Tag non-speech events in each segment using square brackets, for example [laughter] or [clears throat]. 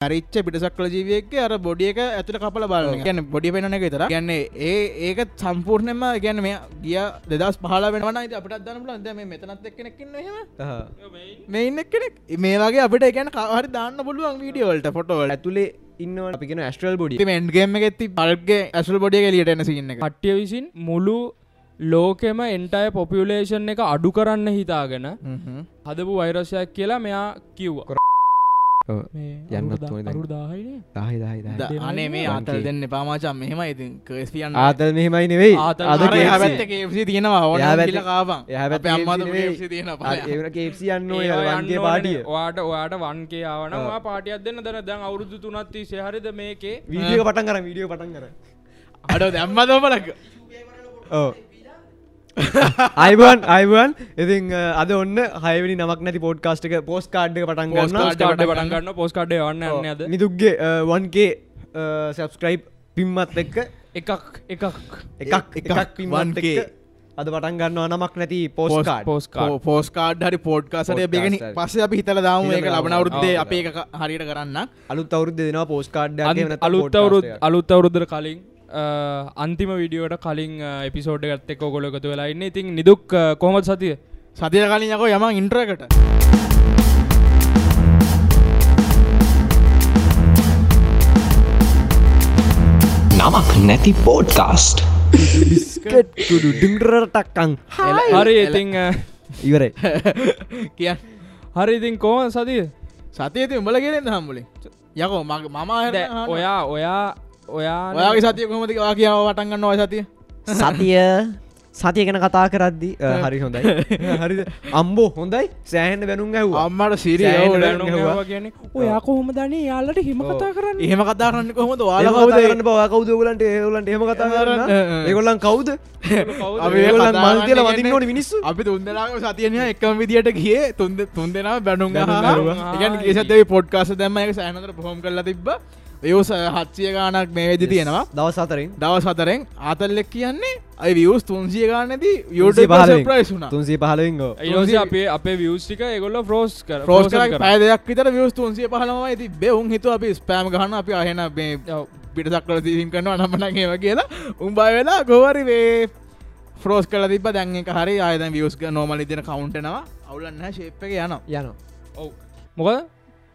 මරිච්ච පිටසක් කල ජීවියක අර බොඩියක ඇතුළ කපල බලන්න ගැන බොඩි පෙනන එක තර ගැන්නේ ඒ ඒක සම්පූර්ණයම ගැන මේ ගිය දෙදස් පහල වෙනවන අපට දන්නල ද මේ මෙතනත් එක්කෙනෙක්කින්න හෙම මේ ඉන්න කෙනෙක් මේ වගේ අපිට ගැන කවහරි දාන්න පුළුවන් වීඩියෝවලට ෆොටෝවල ඇතුලේ ඉන්නවට අපිගෙන ඇස්ට්‍රල් බොඩි මෙන්ගේම ඇති පල්ගේ ඇසුල් බොඩිය එලියට එන සින්න එක. කට්ටිය විසින් මුළු ලෝකෙම එන්ටය පොපියුලේෂන් එක අඩු කරන්න හිතාගෙන හදපු වෛරසයක් කියලා මෙයා කිව්වා දහයි. අනේ මේ ආතල් දෙන්න පාමාචම් මෙහෙම ඉතින් කස්පියන්න ආතල් මෙහෙමයි නෙවෙයි. ආතල් තියෙනවා. යන්න අර වන්ගේ පාටිය. වාට ඔයාට වන්ගේ ආවනවා පාටියක් දෙන්න දැන. දැන් අවුරුදු තුනත්ති සහරිද මේකේ? වීඩියෝ පටන් කර වීඩියෝ පටන් කර අඩ දැම්ම දෝපලක් ඕ අයිබන් අයිබන්. ඉතින් අද ඔන්න හයවනි නමක් නැති පෝඩ් කාස්ටක පෝස් කාඩ්ක පටන් Post ගන්න card කාඩ පටන් ගන්න පෝස් කාඩ් යන්න යන්න අද. මිදුක්ගේ වන්ගේ සබස්ක්‍රයිබ් පිම්මත් එක්ක. එකක් එකක්. එකක් එකක් පිම්මත් 1K. එක්ක අද පටන් ගන්නවා නමක් නැති postcard postcard postcard හරි පෝඩ්කාසට Podcast බෙගෙන. පස්ස අපි හිතල දාම හිතලා ලබන ආ, අප හරියට කරන්න අලුත් අවුරුද්ද දෙනවා පෝස් කාඩ් අලුත් අවුරුත් අලුත් අවුරුද්දර කලින් අන්තිම විඩියෝට කලින් එපිසෝඩ් ගත්ත එක්ක ගොල එකතු වෙලා ඉන්න. ඉතින් නිදුක් කොමත් සතිය? සතිය කලින් යකෝ යම ඉන්ට්‍රකට නමක් නැති පෝඩ්කාස්ට් ඩිම්ටරටක්කං හරි ඉතිං අ, ඉවරයි. [laughs] කිය හරි ඉතින් කෝම සතිය? සතියති උඹල ගෙනෙන් හම්බුලින් යකෝ මගේ මම ඔයා ඔයා ඔයා ඔයාගේ සතිය කොමති වා කියාව වටන්ගන්න ඔය සතිය. සතිය. සතිය ගැන කතා කරද්දි [laughs] හරි හොඳයි. [laughs] හරි. අම්බෝ හොඳයි. සෑහන්න බැනුම් ඇහව. අම්මට ඇහුවා. කියන්නේ ඔයා කොහොම දනේ යාලට හිම කතා කරන්න? එහෙම කතා කරන්න කොහොමද? වාල කවද කරන්න? බවා කවද? ගලන්ට ඒගලන්ට එහෙම කතා කරන්න? ඒ, ඒ. [laughs] ඒගොල්ලන් කවුද? අපි ඒ ඒගොල්ලන් මල් කරන්නේ වදින්න ඕනි මිනිස්සු. අපි තුන්දෙනාම සතියනය එකම විදිට ගිය. තුන්ද තුන් දෙනා බැනුම් බැනුම් ඇහුවා. ගන ගේසතේ පොඩ්කාස දැම එක සෑනතර පොහොම කරලා තිබ්බ ඒෝස හත්සිය ගානක් මේ වෙදි තියෙනවා. දවස් අතරින් දවස් අතරෙන් ආතල්ලෙක් කියන්නේ අයි වියස් තුන්සිය ගානදී තුන්සිය පහළවෙනි. ප්‍රයිස් වුණ. තුන්සේ පහලවිංග ඒස අපේ අපේ වියස්ටික ඒගොල්ල ෆ්‍රෝස් කර ප්‍රෝස් පැ දෙයක් විතර වියස් තුන්සිය පහලම ඇති බෙවුන් හිතු අපි ස්පෑම් ගහන අපි අහෙන මේ පිටසක් කල තිීම් කරනවා නම්මනගේව කියලා. උම්බයි වෙලා ගොවරි වේ ෆ්‍රෝස් කල තිබ දැන් හරි ආයද වියස්ක නෝමල ඉදින කවුන්ටනවා අවුලන්න ශේප් එක යනවා. යන ඔව්. මොකද?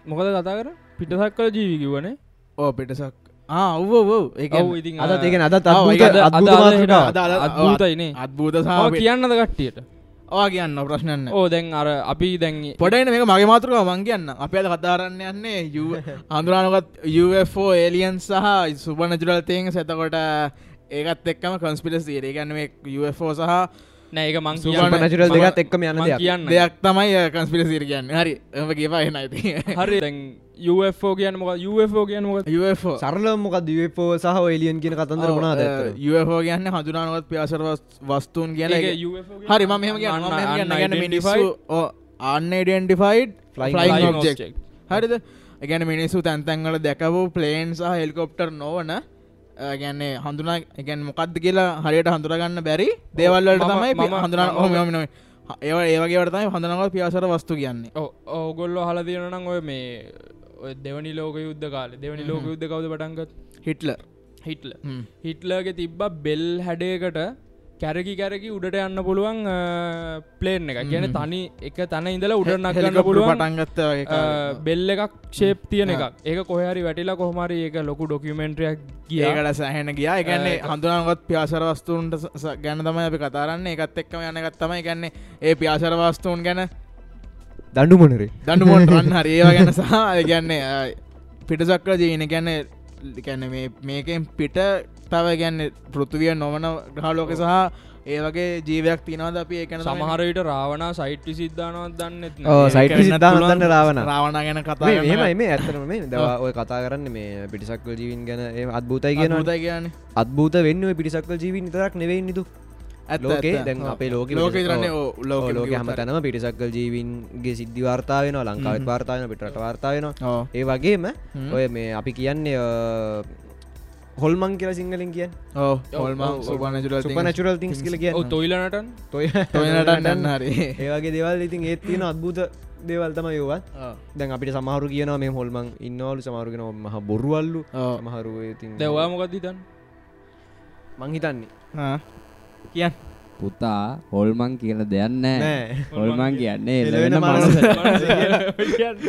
මොකද කතා කර පිටසක් කල ජීවි කිවනේ ඕ පිටසක්. ඔව්ෝ ඒ ඔව් ඉතින් අදත් ඒගෙන අදත් ආ, අත්භූත ඒක අත්භූත මාතෘකා අද- අද- අත්භූතයිනේ අත්භූත සහ කියන්නද කට්ටියට? ඕ කියන්න ප්‍රශ්නන්න ඕ දැන් අර අපි දැන් [laughs] පොඩයින මේක මගේ මාතෘක මං කියන්න. අප අද කතාරන්න යන්නේ [laughs] හඳුරානකත් UFෝ ඒලියන් සහ සුපනජුරල් තයෙන් සැතකොට ඒකත් එක්කම කන්ස්පිලස් ඒ ගැන මේ UFෝ සහ නෑ ඒක මං නැචුරල් දෙකත් එක්කම යන මං දෙයක්. කියන්න. දෙයක් තමයි කන්ස්පිලසිර කියන්න. හරි එම කියවා එන ඇති හරි දැන් UFO කියන්න මොක UFO කියන්න මොක UFෝ සරල මොක දවපෝ සහ එලියන් කියන කතන්දර වුණා ඇත්තට UFෝ කියන්න හඳුනානවත් පියාසර වස්තුූන් කියන හරි මම මම ගැන අන්නඩන්ටිෆයිඩ් object. හරිද? එකැන මිනිස්සු තැන්තැන්වල දැකවූ පලේන් සහ හෙල්කොප්ටර් නොවන ගැන්නේ හඳුනා එකැන් මොකක්ද කියලා හරියට හඳුරගන්න බැරි දේවල්වලට මම- තමයි හඳුනා හොම නො ඒව ඒවගේවටතයි හඳනව පියාසර වස්තු කියන්නේ. ඕගොල්ලො හල තියෙනනම් ඔය මේ දෙවනි ලෝක යුද්ධ කාල. දෙවනි ලෝක යුද්ධ කවද පටන්ගත් හිට්ල හිටල හිටලගේ තිබ්බ බෙල් හැඩයකට කැරකි කැරකි උඩට යන්න පුළුවන් ප්ලේන් එක කියන තනි එක තැන ඉඳලා උඩ නක්ගන්න පුළුවන් පටන්ගත්ත බෙල්ල එකක් ශේප් තියන එකක්. ඒක කොහරි වැටිලා කොහමරි ඒක ලොකු ඩොකිමෙන්ට්‍රයක් කිය ඒකට සැහෙන ගියා. එකන්නේ හඳුනාගත් පියාසර වස්තුූන්ට ගැන තමයි අපි කතාරන්න එකත් එක්කම යනගත් තමයි. ගැන්නේ ඒ පියාසර වස්තුූන් ගැන දඩු මොනරේ දඩුමොන් රන්න හරි. ඒවා ගැන සහ ගැන්නේ පිටසක්කර ජීන ගැන්න ගැන මේකෙන් පිට තව ගැන්න පෘතුවිය නොවන ග්‍රහලෝක සහ ඒ වගේ ජීවයක් තිනවද අපි ඒකන සමහරවිට රාවනා සයිට්ටි සිද්ධානවත් දන්නෙත් සයිට සිද්ධාන්තන්න රාවන රාවණ. ගැන කතා මෙමයි මේ ඇත්තනම මේ. දවා ඔය කතා කරන්න මේ පිටිසක්ව ජීවින් ගැන. ඒ අත්භූතයි කියන ත කියන අත්භූත වෙන්න ඔය පිටිසක්ව ජීවින් තරක් නෙවෙයි නිදු ලෝකේ දැන් අපේ ලෝක ලෝක රන්නේ ලෝක ලෝක හම තැනම පිටිසක්කල් ජීවින්ගේ සිද්ධි වාර්තාාවෙන ලංකාවත් වාර්තාාවන පිටට වාර්තාාවෙනවා ඒ වගේම ඔය මේ අපි කියන්නේ හොල්මං කියල සිංහලින් කිය සුපනචුරල් තිංස් කියල කිය ඔ තොයිලනටන් තොය තොනටන්න හරි. ඒවගේ දෙවල් ඉතින් ඒත් තියෙන අත්භූත දේවල්තම යෝවත් දැන් අපිට සමහරු කියන මේ හොල්මන් ඉන්නවලු සමරුගෙන මහ බොරුවල්ලු ඔව්. මහරු ඉතින් දැවා මොකක්ද තන් මං හිතන්නේ. කියන් පුතා හොල්මන් කියල දෙයන්න නෑ. හොල්මන් කියන්නේ එළවෙන එළවෙන මනස. මනස.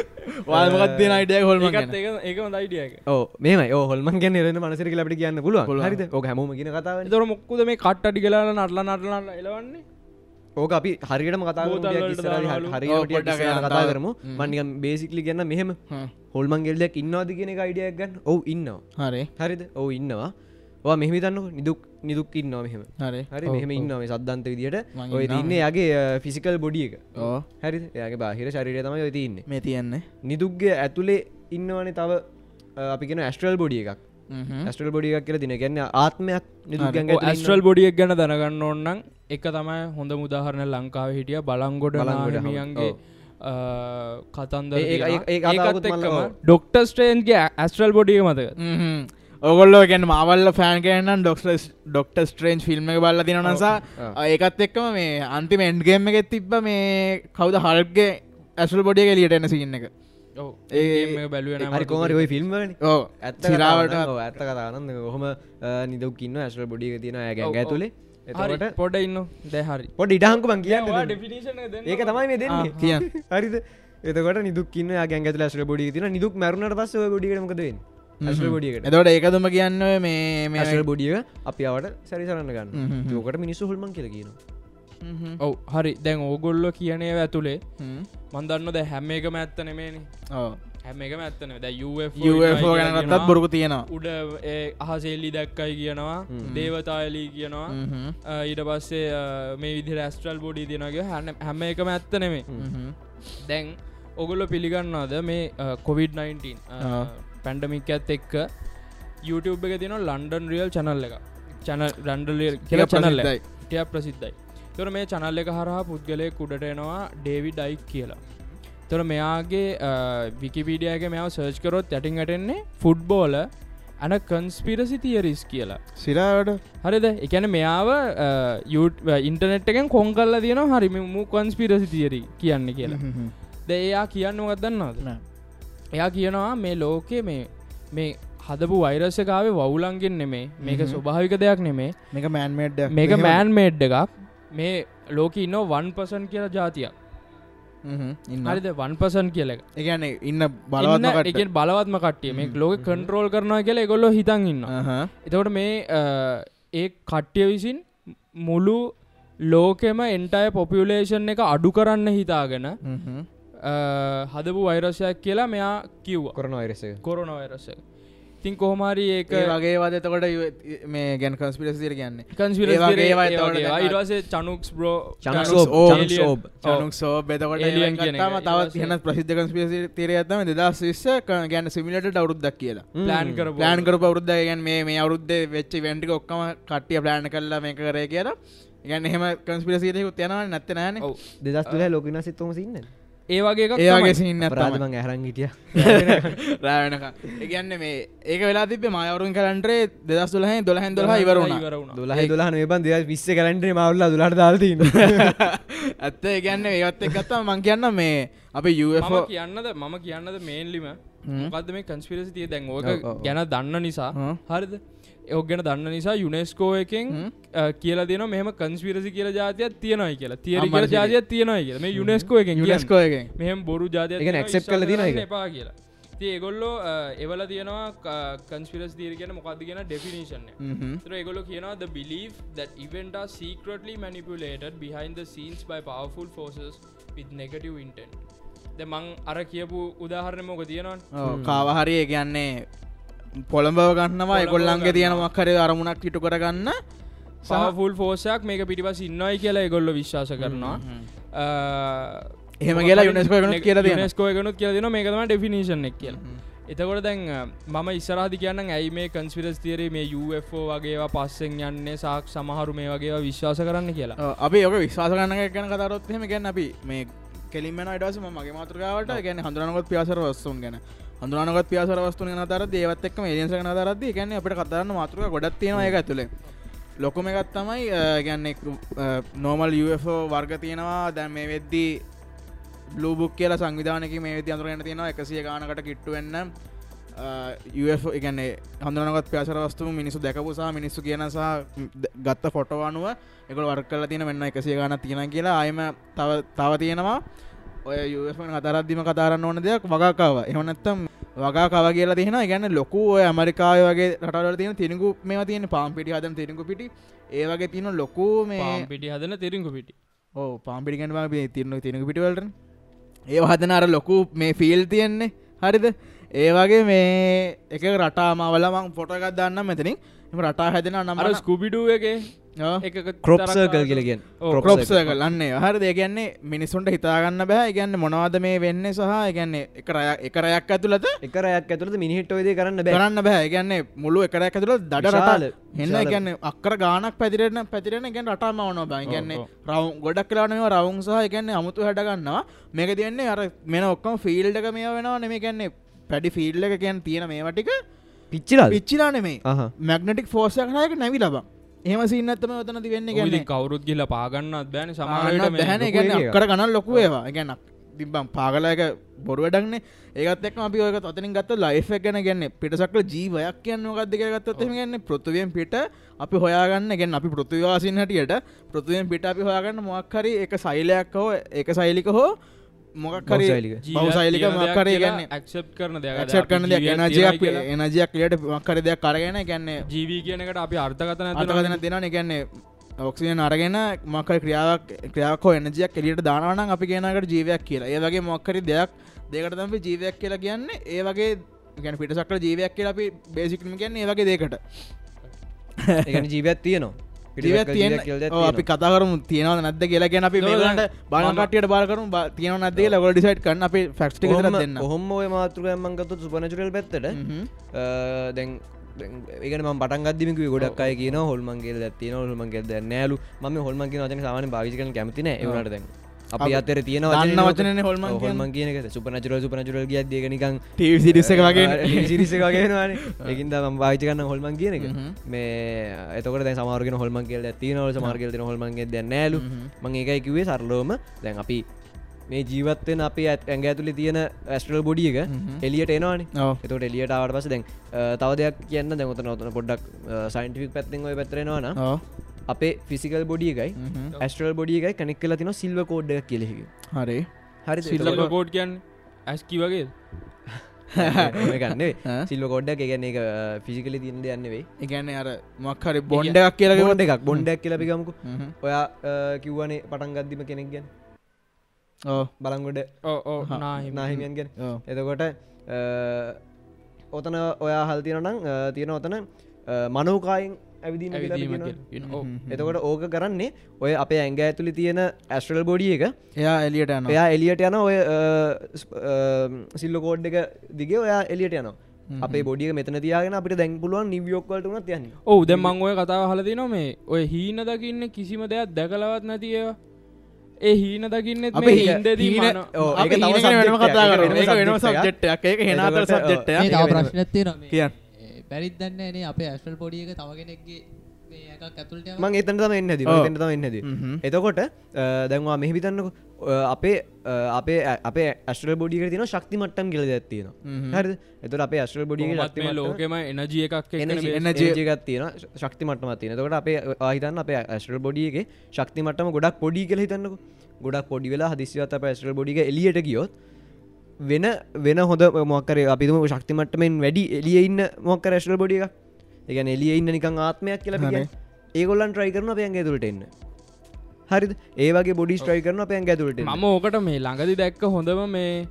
වාල්මකත්තින අයිඩිය හොල්ම ඒකත් ඒක ඒකම දයිඩියක ඕ මේම හොල්මන් ගැන රෙන මනසර ලට කියන්න පුළුව පුළුවන්. හරිද? ඕක හැම කියන කතාව තොර මොක්කුද මේ කට්ටි කලා නටල නටලන්න එලවන්නේ ඕක අපි හරියටම කතා බෝතල් වලට දානවලු. හරි ඔව්, පොඩ්ඩක් කතා. කරමු. මන්නිකම් බේසිකලි ගන්න මෙහෙම. හොල්මන් ගෙල්ලක් ඉන්නවාද කියන එක අයිඩියක් ගන්න. ඔවු ඉන්නවා. හරි. හරිද? ඔවු ඉන්නවා වා මෙහිතන්න නිදුක් නිදුක් ඉන්නවා මෙහෙම. හරි. මෙහම ඉන්නවා මේ සද්ධන්ත විදිට ඔය. තින්නේ යාගේ ෆිසිකල් බොඩිය එක. හරි එයාගේ බාහිර ශරීරය තමයි ඔය තින්නේ මේ තියෙන්නේ. නිදුක්ගේ ඇතුළේ ඉන්නවනේ තව අ, අපි කියෙන ඇස්ට්‍රල් බොඩිය එකක්. ඇස්ට්‍රල් බොඩියක් කියල තින ගැන්න ආත්මයක් ඇස්ට්‍රල් බොඩියක් ගැන දැනගන්න ඕන්නම් එක තමයි හොඳ මුදාහරණ ලංකාව හිටිය බලංගොඩ ඔව්. කතන්ද ඒ- ඒ- ඒ- ඒ කතාවකුත් මල්ල- ඔව්. ඩොක්ට ස්ටේන්ගේ ඇස්ට්‍රල් බොඩිය මතක ඔගොල්ලෝ ගැන මවල්ල ෆෑන් කෑන්න ඩොක්ට ඩොක්ට ස්ට්‍රේන්ජ් ෆිල්ම් එක බල්ල තින නිසා. ඒකත් එක්කම මේ අන්තිම එන්ඩ්ගේම එකෙත් තිබ්බ මේ කවද හල්ගේ ඇසුල් බොඩිය එලියට එන සින්න එක. ඒ බැලුවන හරි කොමරි ඔයි ෆිල්ම් ඕ ඇත්ත සිරාවට ඇත්ත කතානන්න ඔහොම නිදක්කින්න ඇස්ට්‍රල් බොඩිය තියෙන ගැග ඇතුළේ එතකොට පොඩ ඉන්න. දැහරි පොඩ ඉඩහංකු මං කියන්න ඒක තමයි මේ දෙන්නේ. කියන් [laughs] හරිද? එතකට නිදුක්කින්න ගැග ඇතුල ඇස්ල බොඩි තින නිදුක් මරුණට පස්ස බොඩිකමකද ඇස්ල බොඩියකට. එතවට ඒකතුම කියන්න මේ මේ ඇස්ල බොඩිය අපි අවට සැරිසරන්න ගන්න. යෝකට මිනිස්සු හුල්මන් කියල කියන ඔව් හරි. දැන් ඕගොල්ලො කියනය ඇතුළේ මන්දන්න ද හැම එකම ඇත්ත නෙමේනි. හැම එකම ඇත්තන ගැනගත්තත් බොරුකු තියෙනවා. උඩ ඒ අහසෙල්ලි දැක්කයි කියනවා. දේවතායලී කියනවා. ඊට පස්සේ මේ විදි රස්ට්‍රල් බොඩි තිනගේ හැන හැම එකම ඇත්ත නෙමේ. දැන් ඔගොල්ල පිළිගන්නාද මේ කොවිD-19 පැන්ඩමික් ඇත් එක්ක YouTube එක තින ලන්ඩන් රියල් චනල් එක. චන රන්ඩල් කියල චනල්ල. ටය ප්‍රසිද්ධයි. තොර මේ චනල්ල එක හරහා පුද්ගලය කුඩට එනවා ඩේවි ඩයික් කියලා. තොර මෙයාගේ විකිපීඩියගේ මෙයාව සර්ච් කරොත් ඇටින් ඇටෙන්නේ ෆුඩ්බෝල ඇන කන්ස්පිරසි තියරිස් කියලා. සිරාවට හරිද? එකන මෙයාව ඉන්ටනෙට් එකෙන් කොන් කල්ල තියෙන හරිම මු කොන්ස්පිරසි තියරි කියන්න කියලා. ද එයා කියන්න ගදන්නද එයා කියනවා මේ ලෝකේ මේ මේ හදපු වෛරසකාවේ වවුලන්ගෙන් නෙමේ. මේක ස්වභාවික දෙයක් නෙමේ. මේක මෑන්මේඩ් මේක මෑන් මේඩ් එකක්. මේ ලෝක ඉන්න වන් පසන් කියලා ජාතියක් ඉන්න. හරිද? වන් පසන් කියල එක. එකන ඉන්න එක බලවත්ම කට්ටිය. මේ ලෝක කන්ට්‍රෝල් කරනවා කියලා එගොල්ලො හිතන් ඉන්න එතකොට මේ ඒ කට්ටිය විසින් මුළු ලෝකෙම එන්ටය පොපියුලේෂන් එක අඩු කරන්න හිතාගෙන හදපු වෛරසයක් කියලා මෙයා කිව්ව. කරන අයිරස කොරන වෛරස තින් කොහොමරි ඒක ඒ වගේ වද එතකොට මේ ගැන් කන්ස්පිරස් දිර කියන්නේ. කන්ස්පිරස් ඒ වගේ ඒවා එතකොට දැන් ඉරවාසේ චනුක්ස් බ්‍රෝ චනුක්ස් ඕබ්, චනුක්ස් ඕබ්. චනුක් සෝ බෙතකොට Alien කියන එක. ම තවත් හන ප්‍රසිද්ධ කන්ස්පිරසි තේර ඇතම දෙදස් විස්ස ගැන සිමිලට අවුරුද්දක් කියලා. ප්ලෑන් කර ප්ලෑන් කර අවරුද්ධ ගැන් මේ මේ අවුද්ධ වෙච්ච වැන්ටික ඔක්කම කට්ටිය ප්ලෑන් කරලා මේ කරය කියලා. ගැන එහෙම කන්ස්පිරසියකුත් යනවා නැත්ත නෑන. ඔව්. දෙදස් තුළ ලෝකන සිත්තම සින්න ඒ වගේ එකක් ඒගේ තමයි. සින්න රාදමං ඇහරන් හිටිය. [laughs] රෑනක ඒගන්න මේ ඒක වෙලා තිබේ මයවරුන් කලන්ටේ දෙදස් දුලහ දොලහැන් දොහ ඉවරුණ ඉවර වුණා. දුලහ දුලා නබන් දෙ විස්ස කලන්ටේ මවල්ල දුලට දාල්තින්න ඇත්ත ඒගන්න ඒත් එක්ගත්තා මං කියන්න මේ අප UFO මම කියන්නද මම කියන්නද මේන්ලිම මොකක්ද මේ කන්ස්පිරසි තිය? දැන් ඕක. ගැන දන්න නිසා. හරිද? ඔක් ගැන දන්න නිසා යුනෙස්කෝ එකෙන් කියලා දෙන මෙහම කන්ස්පිරසි කියල ජාතියක් තියෙනයි කියලා. තියරි කියල ජාතියක් තියෙනයි කියලා. මේ යුනෙස්කෝ එකෙන් යුනෙස්කෝ එකෙන්. මෙහම බොරු ජාතිය කරලා තියෙනවා ඒක? එපා කියලා. ඒගොල්ලෝ එවල තියෙනවා කන්ස්පිරස් දීර කියන මොකක්ද කියන ඩෙෆිනිශන්න ඒගොලො the belief that event are secretly manipulated behind the scenes by powerful forces with negative intent ද මං අර කියපු උදාහරණ මොක තියෙනවා කාවහරි කියන්නේ පොළඹව ගන්නවා එකොල්ලන්ගේ තියෙන මක්කර අරමුණක් ඉටු කරගන්න. පවෆුල් ෆෝසයක් මේක පිටිපස් ඉන්නයි කියලා එගොල්ල විශ්වාස කරනවා. එහෙම කියලා UNESCO එකනුත් කියලා තියෙනවා. ස්කෝ එකනුත් කියල දෙන මේකතම ඩෙෆිනිශන් එක් කියල. එතකොට දැන් මම ඉස්සරහදි කියන්න ඇයි මේ කන්ස්පිරස් තියරේ මේ UFO වගේවා පස්සෙන් යන්නේ සාක් සමහරු මේ වගේ විශ්වාස කරන්න කියලා. අපි ඔක විශ්වාස කරන්න ගැන කතරොත් එහෙම ගැන අපි මේ කෙලින්ම අඩස මගේ මාතෘකාවට ගැන හඳුරනකොත් පියාසර වස්තුන් ගැන. හඳුරනකොත් පියාසර වස්තුන් ගැන තර දේවත් එක්ම ඒදස කන තරද ගැන අපට කතරන්න මාතෘක ගොඩත් තියෙනවා එක ඇතුළේ ලොකොම එකත් තමයි ගැන්න නෝමල් UFO වර්ග තියෙනවා. දැන් මේ වෙද්දී බ්ලූබුක් කියලා සංවිධානක මේ අතුරගෙන තියෙනවා. එකසිය ගානකට කිට්ටුවෙන්න එකන්නේ හඳනගත් ප්‍යාසර වස්තු මිනිසු දැකපුසා මිනිස්සු කියනසාහ ගත්ත ෆොටෝ අනුව එක වර්ක් කල තියෙන වෙන්න එකසිය ගාන තියෙන කියලා. අයම තව තව තියෙනවා. ඔය යුෆන් අතරද්දිම කතාරන්න ඕන දෙයක් වගකාව. එහනත්තම් වගා කව කියලා තියෙන ගැන්න ලොකු ඇමරිකාය වගේ රටවල තියෙන තිරගු මේ තියෙන පාම්පිටි හදන තිරගු පිටි. ඒවගේ තියෙන ලොකු මේ පිටි හදන තිරිංගු පිටි. ඕ පාම්පිටිගෙන්වා තිරන තිරගු පිටිවලට ඒ හදන අර ලොකු මේ ෆිල් තියෙන්නේ. හරිද ඒ වගේ මේ එක රටාමවලමං පොටගත් දන්න මෙතනින් එම රටා හැදෙන අර නම්ර ස්කුබිඩුව එක ක්‍රොප්සර්කල් කියලගෙන් ප්‍රොප්ස කලන්නේ හර දෙගන්නේ මිනිසුන්ට හිතාගන්න බෑ. ගැන්න මොනවද මේ වෙන්න සහ ගැන්නේ එක රය එක රයක් ඇතුළත? එකරයක් ඇතුළද මිනිහිට ඔයද කරන්න බැ. කරන්න බෑ. ගැන්නේ මුළු එකරයක් ඇතුළ දඩ රටාල විශාල- එන්න ගැන්න අක්කර ගානක් පැතිරෙන පැතිරෙන ගැන් රටාම වන බයි ගැන්නේ රවුන් ගොඩක් කලානව රවුන් සහ ගැන්නේ අමුතු හැටගන්නවා මේක තියන්නේ අර මෙන ඔක්කම ෆිල්ඩක මේ වෙනවා නෙම ගැන්නේ පැඩි ෆිල්ඩ එක කියන් තියෙන මේවටික පිච්චිලා පිච්චිලා නෙමේ මැගනටික් ෆෝර්සයකනයක නැවි ලබ. එහම සින්නත්තම ඔතනති වෙන්න ගැන ගැන්නේ කවරුත් ගිල්ල පාගන්නත් බෑන. සමාරට සමාරයට බැහැන ලොකු ගැන ඒක. අක්කර ගනල් ලොකු ඒවා ගැන තිබම් පාගලයක බොරු වැඩක්නේ ඒත් එක් අපි ඔයක තොතනින් ගත්ත ලයිෆ් එක ගැන ගැන්න පිටසක්ල ජීවයක් කියන්න ගත්ද ගත්තත් ගන්න පෘතුවයෙන් පිට අපි හොයාගන්න ගැන අපි පෘතිවාසින් හටියට පෘතුවයෙන් පිට අපි හොයාගන්න මොක්හරි එක සයිලයක් හෝ එක සයිලික හෝ බහුසෛලික. බවසයිලික මක්කරය ගැන්න ඇක්සප් කරන දෙයක්. ක්ෂට් කරන දෙයක් එනජයක් එනජයක් ලට මක්කර දෙයක් කරගෙන ගැන්නේ ජීවී කියනකට අපි අර්ථකතන අතකදන දෙෙන ගැන්නේ ඔක්සිජන් අරගෙන මක ක්‍රියාවක් ක්‍රියාකෝ එනජයක් එලියට දානවන අපි කියනකට ජීවයක් කියලා. ඒ වගේ මොක්කරි දෙයක් දෙකට තම ජීවයක් කියලා කියන්නේ. ඒ වගේ ගැන පිටසක්ල ජීවයක් කියලා අපි බේසිකම කියන්නේ ඒ වගේ දෙකට ජීවත් තියනවා තියන අපි කතාකරම තියනව නැද කියලා ගැන අපි මේලට දැන් බලකටයට බාරකරු තියන නදේ ලගොල ඩිසයිට් කන්න අපි ෆක්ටි දෙන්න. ඔහොම ඔය මාතෘකයමන්ගත්තු සුපනචුරල් පැත්තට. දැන් ඒකන ම පටන් ගදදිමික ගොඩක් අය කියන හොල්මන්ගේ ඇතින හොල්මන්ගේ නෑලු ම හොල්මන්ගේ වචන සාමන භාවිකන කැමතින ඒවනට දැන් අපි අතර තියෙන දන්න වචනනේ හොල්මන් හොල්මන් කියන සුපනචුර සුපනචුරල් ගිය නිකං සිරිස වගේ සිරිසකගෙනවාන එකින්ද ම භාචකන්න හොල්මන් කියන එක. මේ එතකට සමාර්ගෙන හොල්මන් කියල තිනවල සමාර්ගල තින හොල්මන්ගේ දැ නෑලු මං ඒකයි කිවේ සරලෝම දැන් අපි මේ ජීවත්තෙන් අපි ඇඟ ඇතුලි තියෙන ඇස්ට්‍රල් බොඩිය එක එලියට එනවාන. එතට එලියට ආවට පස දැන් තව දෙයක් කියන්න. දැන්ත නොතන පොඩ්ඩක් සයින්ටික් පැත්තිෙන් ඔය පැත්තරෙනවාන අපේ ෆිසිකල් බොඩිය එකයි ඇස්ට්‍රල් බොඩිය එකයි කනෙක් කල තින සිල්ව කෝඩ් කියලෙහි හරි. [laughs] හරි සිල්ල කෝඩ් කියන්න ඇස්කි වගේ ගන්න? සිල්ව කොඩ්ඩක් එකගැන එක ෆිසිකලි තියන්න දෙයන්න වෙයි එකන්න අර මොක්හරි බොන්්ඩක් කියලක බොඩ් එකක් බොන්්ඩක් කියලපිකමකු ඔයා අ, කිව්වනේ පටන් ගද්දිම කෙනෙක් ගැන. බලංගොඩ. ඕ ඕ නාහිම නාහිමියන්. ගැන. එතකොට අ, ඔතන ඔයා හල් තියෙනනම් තියෙන ඔතන මනෝකායින් ඇවිදීම. ඔව්. එතකොට ඕක කරන්නේ ඔය අපේ ඇංග ඇතුලි තියෙන ඇස්ට්‍රල් බොඩිය එක එයා එලියට යන එයා එලියට යන ඔය සිල්ල කෝඩ් එක දිගේ ඔයා එලියට යනවා. අපේ බොඩිය මෙතන තියාගෙන අපිට දැන් පුළුවන් නිවියෝක්වලට උනත් යන්න. ඔවු දැ මං ඔය කතාව හලති නො මේ ඔය හීන දකින්න කිසිම දෙයක් දැකලවත් නැතිඒවා ඒ හීන දකින්නෙත් අප ඕ, අප ඒක ගැන වෙනම කතා. ඒක ඒක වෙනම එකක්. ඒක හෙනාතර එතකොට, සබ්ජෙක්ට් මේ එකක් තව ඒක ප්‍රශ්නයක් තියෙනවා කියන්න. මේ බැරිත් දන්නේ නේ අපේ ඇස්ටල් පොඩිය එක තව කෙනෙක්ගේ මේ එකක් ඇතුළට යවන්න? මං එතන තම එන්න දී. එතන තම එන්න දී හ්ම්. එතකොට දැන්වා මෙහි විතන්නක අපේ අපේ අපේ ඇස්ට්‍රල් බොඩික තින ශක්ති මට්ටම් කියල ඇත්තින හරි එතුට අපේ ඇස්ට්‍රල් බොඩිය කොහොමත් මේ ලෝකෙම එනජිය එකක් එක්කන energy- බේස්- energy- ජගත් තියන ශක්ති මටම තින තකට අපේ ආහිතන්න අප ඇස්ට්‍රල් බොඩියගේ ශක්ති මටම ගොඩක් පොඩි කල හිතන්නක. ගොඩක් පොඩි වෙලා හදිසිවත් අප ඇස්ට්‍රල් බොඩික එලියට ගියොත් වෙන වෙන හොඳ මොක්කර අපිතුම ශක්තිමට්ටමෙන් වැඩි එලිය ඉන්න මොක්ක රැස්ටල් බොඩිය එක එලිය ඉන්න නිකං ආත්මයක් කියලා. ඒගොල්ලන් ට්‍රයි කරන අපයන් ඇතුළට එන්න. හරි ඒවගේ බොඩි ස්ට්‍රයි කරන අපයන් ඇතුළට මම ඕකට මේ ළඟදි දැක්ක හොඳම මේ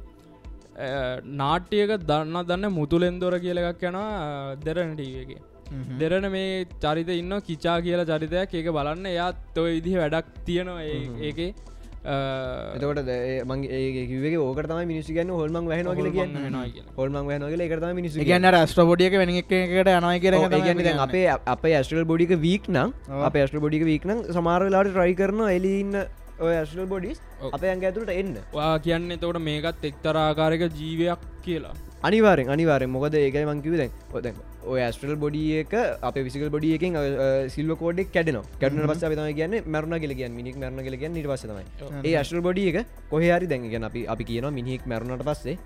අ, නාට්‍යයක දන්න දන්න මුතුලෙන්දොර කියල එකක් යනවා දෙරනටගේ දෙරන මේ චරිත ඉන්න කිචා කියලා චරිතයක්. ඒක බලන්න එයාත් ඔය විදිහ වැඩක් තියෙනවා ඒකේ එතකොට මගේ ඒකිවේ ඕකට තම මිනිසි ගන්න හොල්මන්. හොල්මන් වැහන කියල එකතම මිනිසි ඒගන්න රස්ට්‍රබොඩියක වෙන එකට යනයි කියර ඒගන්න අපේ අප ඇස්ටල් බොඩික වීක් නම් අප ඇස්ටල් බොඩික වීක්නම් සමාරලාට ට්‍රයි කරන එලිඉන්න ඔය ඇස්ටල් බොඩිස්. අප ඇඟ ඇතුළට එන්න. ඔයා කියන්නේ තවට මේකත් එක්තරාකාරක ජීවයක් කියලා අනිවාරෙන් අනිවාරෙන්. මොකද ඒකයි මංකිව දැන්. ඔද ඔය ඇස්ට්‍රල් බොඩිය එක අප විසිකල් බොඩිය එකෙන් සිල්ව කෝඩෙක් කැඩන කැඩන පස තම කියන්න මරණ කියල කියන්න මිනික් මරණ කියල කියන්න නිට පසතමයි ඒ ඇස්ට්‍රල් බොඩිය එක කොහරි දැන්ගෙන අපි අපි කියන මිනිෙක් මැරුණට පස්සේ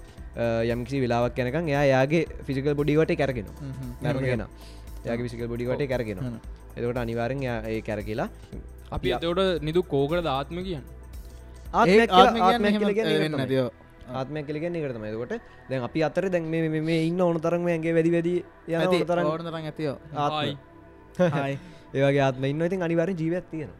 යම්කිසි වෙලාවක් කැනකම් එයා යාගේ ෆිසිකල් බොඩිවට කැරගෙන මැරගෙන යාගේ විසිකල් බොඩිවට කැරගෙන එතකට අනිවාරෙන් ඒ කැර කියලා අපි එතවට නිදු කෝකට ආත්ම කියන්න? ආත්මයක් ආත්ම කියලා- ආත්මයක් කියන්න කියලා කියන්නේ ඒක තමයි. කලගෙන කොට දැන් අපි අතර දැන් මේ මේ ඉන්න ඕන තරම ඇගේ වැඩි වැඩි යන ඕන තරම් ඕනතරන් ඇතියෝ ආයි හයි. [laughs] ඒවගේ ආත්ම ඉන්න ඉතින් අනිවාර ජීවත් තියෙන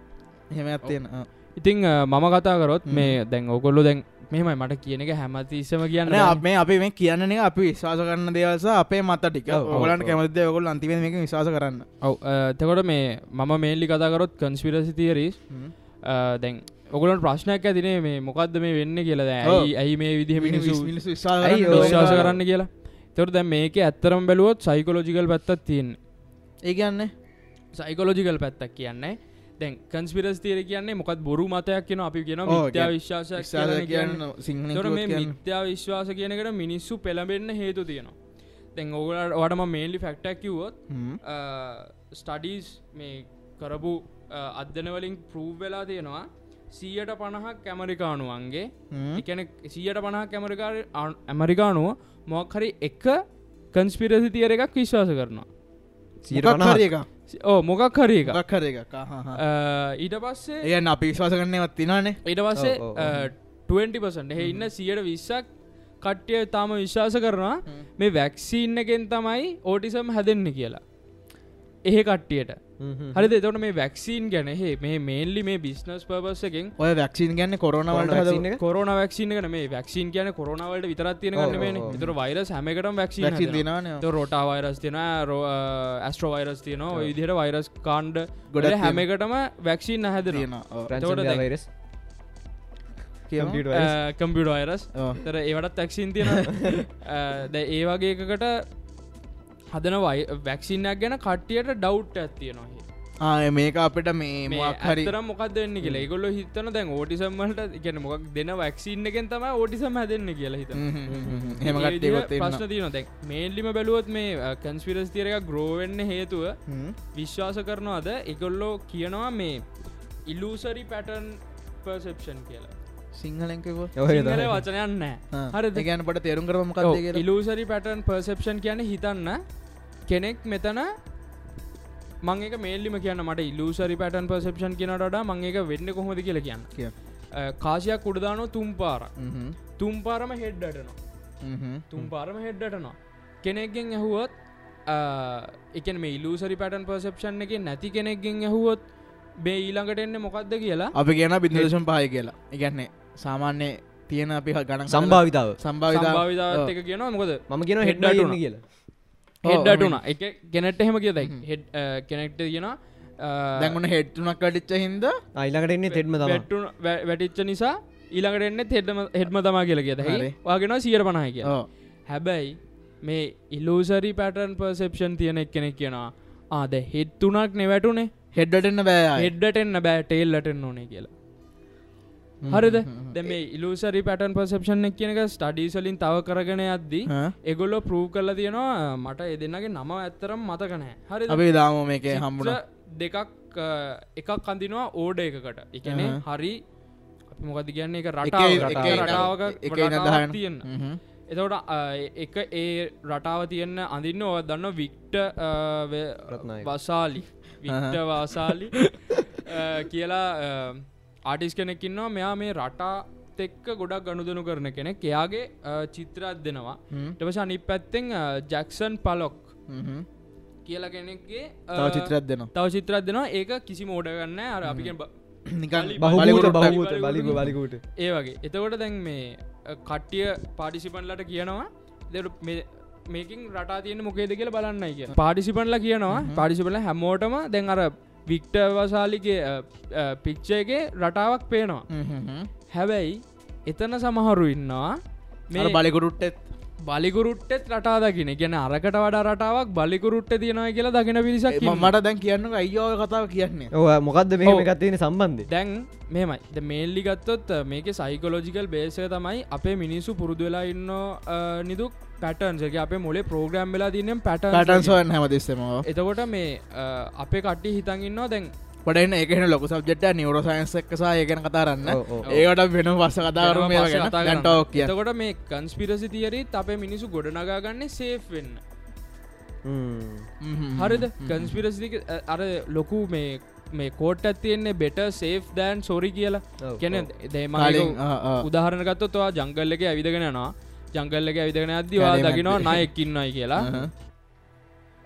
හෙම ඇත්තියෙන ඉතිං මම කතා කරොත් මේ දැන් ඔකොල්ලො දැන් මෙමයි මට කියන එක හැමතිස්සම කියන්න අප මේ අපි මේ කියන්නන අපි විශ්වාස කරන්න දේවස අපේ මත ටික. ඔව්, ඔව්, ඔගලන්ට ඔව්. කැමති ඔගොල් අන්තිම මේක විශවාස කරන්න. ඔව තකොට මේ මම මේල්ලි කතාකරොත් කන්ස්පිරසි තීරීස් දැන් ඔගලන් ප්‍රශ්නයක් ඇතිනේ මේ මොකක්ද මේ වෙන්න කියලා. ඇයි ඇයි මේ විදිහ මිනිසු මිනිස්සු විශ්වාස කරන්න කියලා? තොර දැන් මේක ඇත්තරම් බැලුවොත් සයිකොලෝජිකල් පැත්තත් තියන්න. ඒ කියන්නේ? සයිකොලෝජිකල් පැත්තක් කියන්නේ. දැන් කන්ස්පිරස් තීර කියන්නේ මොකත් බොරු මතයක් කියන අපි කියන මිත්‍යා විශ්වාස කියන්න තොර මේ. මිත්‍යා විශ්වාස කියනකට මිනිස්සු පෙළඹෙන්න හේතු තියෙනවා. දැන් ඔගලට වටම මේල්ලි ෆැක්ටක් කිව්වොත් හ්ම්. ස්ටඩීස් මේ කරපු අධ්‍යනවලින් ප්‍රූව් වෙලා තියෙනවා සීයට පණහක් ඇමරිකානුවන්ගේ. එකන සීයට පණහක් ඇමරිකා ඇමරිකානුව මොක්හරි එක කන්ස්පිරසි තියර එකක් විශ්වාස කරනවා. හරි. සි- ඕ මොකක් හරි එක හරි එකක්. ආ, හා, හා. ඊට පස්සේ කියන්නේ අපි විශ්වාස කරන්නවත් තිනානේ ඊට පස්සේ ඔව්, ඔව්, 20පසට හෙ ඉන්න සියට විස්සක් කට්ටිය තාම විශ්වාස කරනවා. මේ වැක්සිීන්න එකෙන් තමයි ඕටිසම් හැදෙන්න කියලා එහෙ කට්ටියට. හරි දෙතට මේ වැක්සිීන් ගැන හෙ මේ මේල්ලි මේ බිස්නස් පර්පස් එකෙන් ඔය වැක්සින් ගැන්න කොරනවලට? කොරන වැක්සින කන මේ වැක්සින් කියන කොරනවලට විතරත් තියෙන ඔව්, ගන්න. තර වෛරස් හැමකටම වැක්සින් රෝටා වෛරස් තින ඇස්ට්‍රෝ වෛරස් තියන විදිහට වෛරස් කාණ්ඩ ගොඩ. හැමකටම වැක්සින් දැන්- වරස්. කම්පියට ඔව්. තර ඒවටත් තැක්සින් තියෙන ද ඒ වගේ එකකට හදන වැක්සිනයක් ගැන කට්ටියට ඩව් ඇත්තියනවා ආ මේක අපිට මේ මොක් හරි තර මොකක් දෙන්න කියලා. ගොල්ල හිතන දැන් ඕටිසම්මට ගැන මොක් දෙන වැක්සින්න එකෙන් තම ඕටිසම් හැදන්න කියලා හිත ප්‍රශ්න තියන දැක් මේල්ලිම බැලුවොත් මේ කන්ස්පිරස් තියරක ග්‍රෝවෙන්න හේතුව විශ්වාස කරනවාද? එකොල්ලෝ කියනවා මේ ඉල්ලූසරි පැටන් පර්සෙප්ෂන් කියලා සිංහලෙන්කව සිංහල වචනයන්න හරි ගැන පට තේරුම් කරම ඔව්, කද ඉලූසරි පැටන් පර්සෙප්ෂන් කියන හිතන්න. කෙනෙක් මෙතන මං එක මේල්ලිම කියන්න මට ඉල්ලූසරි පැටන් පර්සෙප්ෂන් කියනට මං එක වෙන්න කොහොද කියල කියන්න. කිය අ, කාශයක් උඩදානෝ තුම් පාර තුම් පාරම හෙඩ්ඩටනවා තුම් පාරම හෙඩ්ඩටනවා කෙනෙක්ගෙන් ඇහුවොත් එක මේ ඉලූසරි පැටන් පර්සෙප්ෂන් එක නැති කෙනෙක්ගෙන් ඇහුවොත් බේ ඊළඟට එන්න මොකක්ද කියලා? අපි කියන බිඳදශම් පහය කියලා. ඉගැන්නේ සාමාන්‍ය තියෙන අපි ගණ සම්භාවිතාව. සම්භාවිතා සම්භාවිතාවත් එක කියනවා මොකද? මම කියන හෙඩ්ඩ. කියලා. හෙඩ්ඩටුන එක කෙනෙට් එහෙම කියදයි හෙඩ් කෙනෙක්ට කියන දැන්ගුණ හෙට්තුනක් කටිච්ච හින්ද අයිලකට එන්නේ තම. වැට්ටු වැටිච්ච නිසා ඊළඟට එන්න හෙඩ්ම හෙඩ්ම තමා කියලා කියද. වාගෙන සියට පණහය කිය හැබැයි මේ ඉලූසරි පැටන් පර්සෙප්ෂන් තියෙන එක් කෙනෙක් කියනවා ආද හෙත්තුනක් නෙවැටුනේ හෙඩ්ඩටන්න බෑ හෙඩ්ඩට එන්න බෑ ටේල්ලටෙන් ඕනේ කියලා හරිද? දැ මේ ඉලූසරි පැටන් පර්සෙප්ෂන් එක් කියනක ස්ටඩීසලින් තව කරගෙන යද්දී එගොල්ලො ප්‍රූ කල්ල තියෙනවා මට එදන්නගේ නම ඇත්තරම් මතකනෑ හරි අපි දාම මේක හම්බුණ දෙකක් එකක් කඳිනවා ඕඩ එකකට. එකනේ. හරි අපි මොකද කියන්නේ? එක එක- රටාව එක- එක- රටාවක. තියන්න. එතවට එක ඒ රටාව තියන්න අඳන්න ඔව දන්න වික්ට. වසාලි. වික්ට වාසාලි. [laughs] කියලා ආටිස් කෙනෙක්කින්නවා මෙයා මේ රටා එක්ක ගොඩක් ගණුදනු කරන කෙනෙක්. එයාගේ චිත්‍රත් දෙනවා. ටවස අනි පැත්තෙන් ජැක්සන් පලොක්. කියලා කෙනෙක්ගේ චිත්‍රයක් දෙනවා තව චිත්‍රත් දෙනවා ඒක කිසි මෝඩගන්න අර අපිගෙන් බ- [clears throat] නිකන් බලි- බහූත බලිකු බලිකුට ඒ වගේ. එතකොට දැන් මේ කට්ටිය පාටිසිපන්ලට කියනවා දෙ මේකින් රටා තියෙන මොකේද කියලා බලන්නයි කිය පාටිසිපන්ල කියනවා. පාටිසිපල හැමෝටම දැන් අර වික්ට වසාලිගේ පික්්චයගේ රටාවක් පේනවා. හ්ම් හ්ම් හ්ම්. හැබැයි එතන සමහරු ඉන්නවා. අර මේ බලකොටුට්ටෙත් බලිකුරුට්ටෙත්. රටා දකින. ගැන අරකට වඩා රටාවක් බලිකුරුට්ට තියෙනවා කියලා දකින පිරිසක්. මට දැන් කියන්න අයියෝ කතාව කියන්නේ. ඕ මොකක්ද මේ. එකත්තියෙන සම්බන්ධය? දැන් මෙමයි මේල්ලි ගත්තොත් මේක සයිකෝලෝජිකල් බේසය තමයි අපේ මිනිස්සු පුරුදු වෙලා ඉන්න නිදුක් පැටන්සක අපේ මොලේ ප්‍රෝග්‍රම් වෙලා තිනම් පැට පටන්සවන් හැමතිස්සම එතකොට මේ අපේ කට්ටි හිතන්ගන්නවා දැන් පටන ඒකන ලොක සබ්ජෙට් නිවර සයින්ස් එක්කසා ඒකන කතාරන්න. ඒකට වෙන වස්ස කතාකරු වෙනවා පස්සේ කතා කරන්න. ගැටෝක් කිය එතකොට මේ කන්ස්පිරසි තියරීත් අපේ මිනිසු ගොඩනගාගන්නේ සේෆ් වෙන්න. හරිද? කන්ස්පිරසික අර ලොකු මේ මේ කෝට් ඇතියෙන්නේ බෙට සේෆ් දෑන් සොරි කියලා. කැන. දේම කලින්, ආ, ආ. උදාහරණගත්තොත්වා ජංගල්ල එක ඇවිදගෙනනවා ජංගල්ල එක ඇවිදගෙන අදදිවා කැලේ දකිනවා. නයක්කින්නයි කියලා.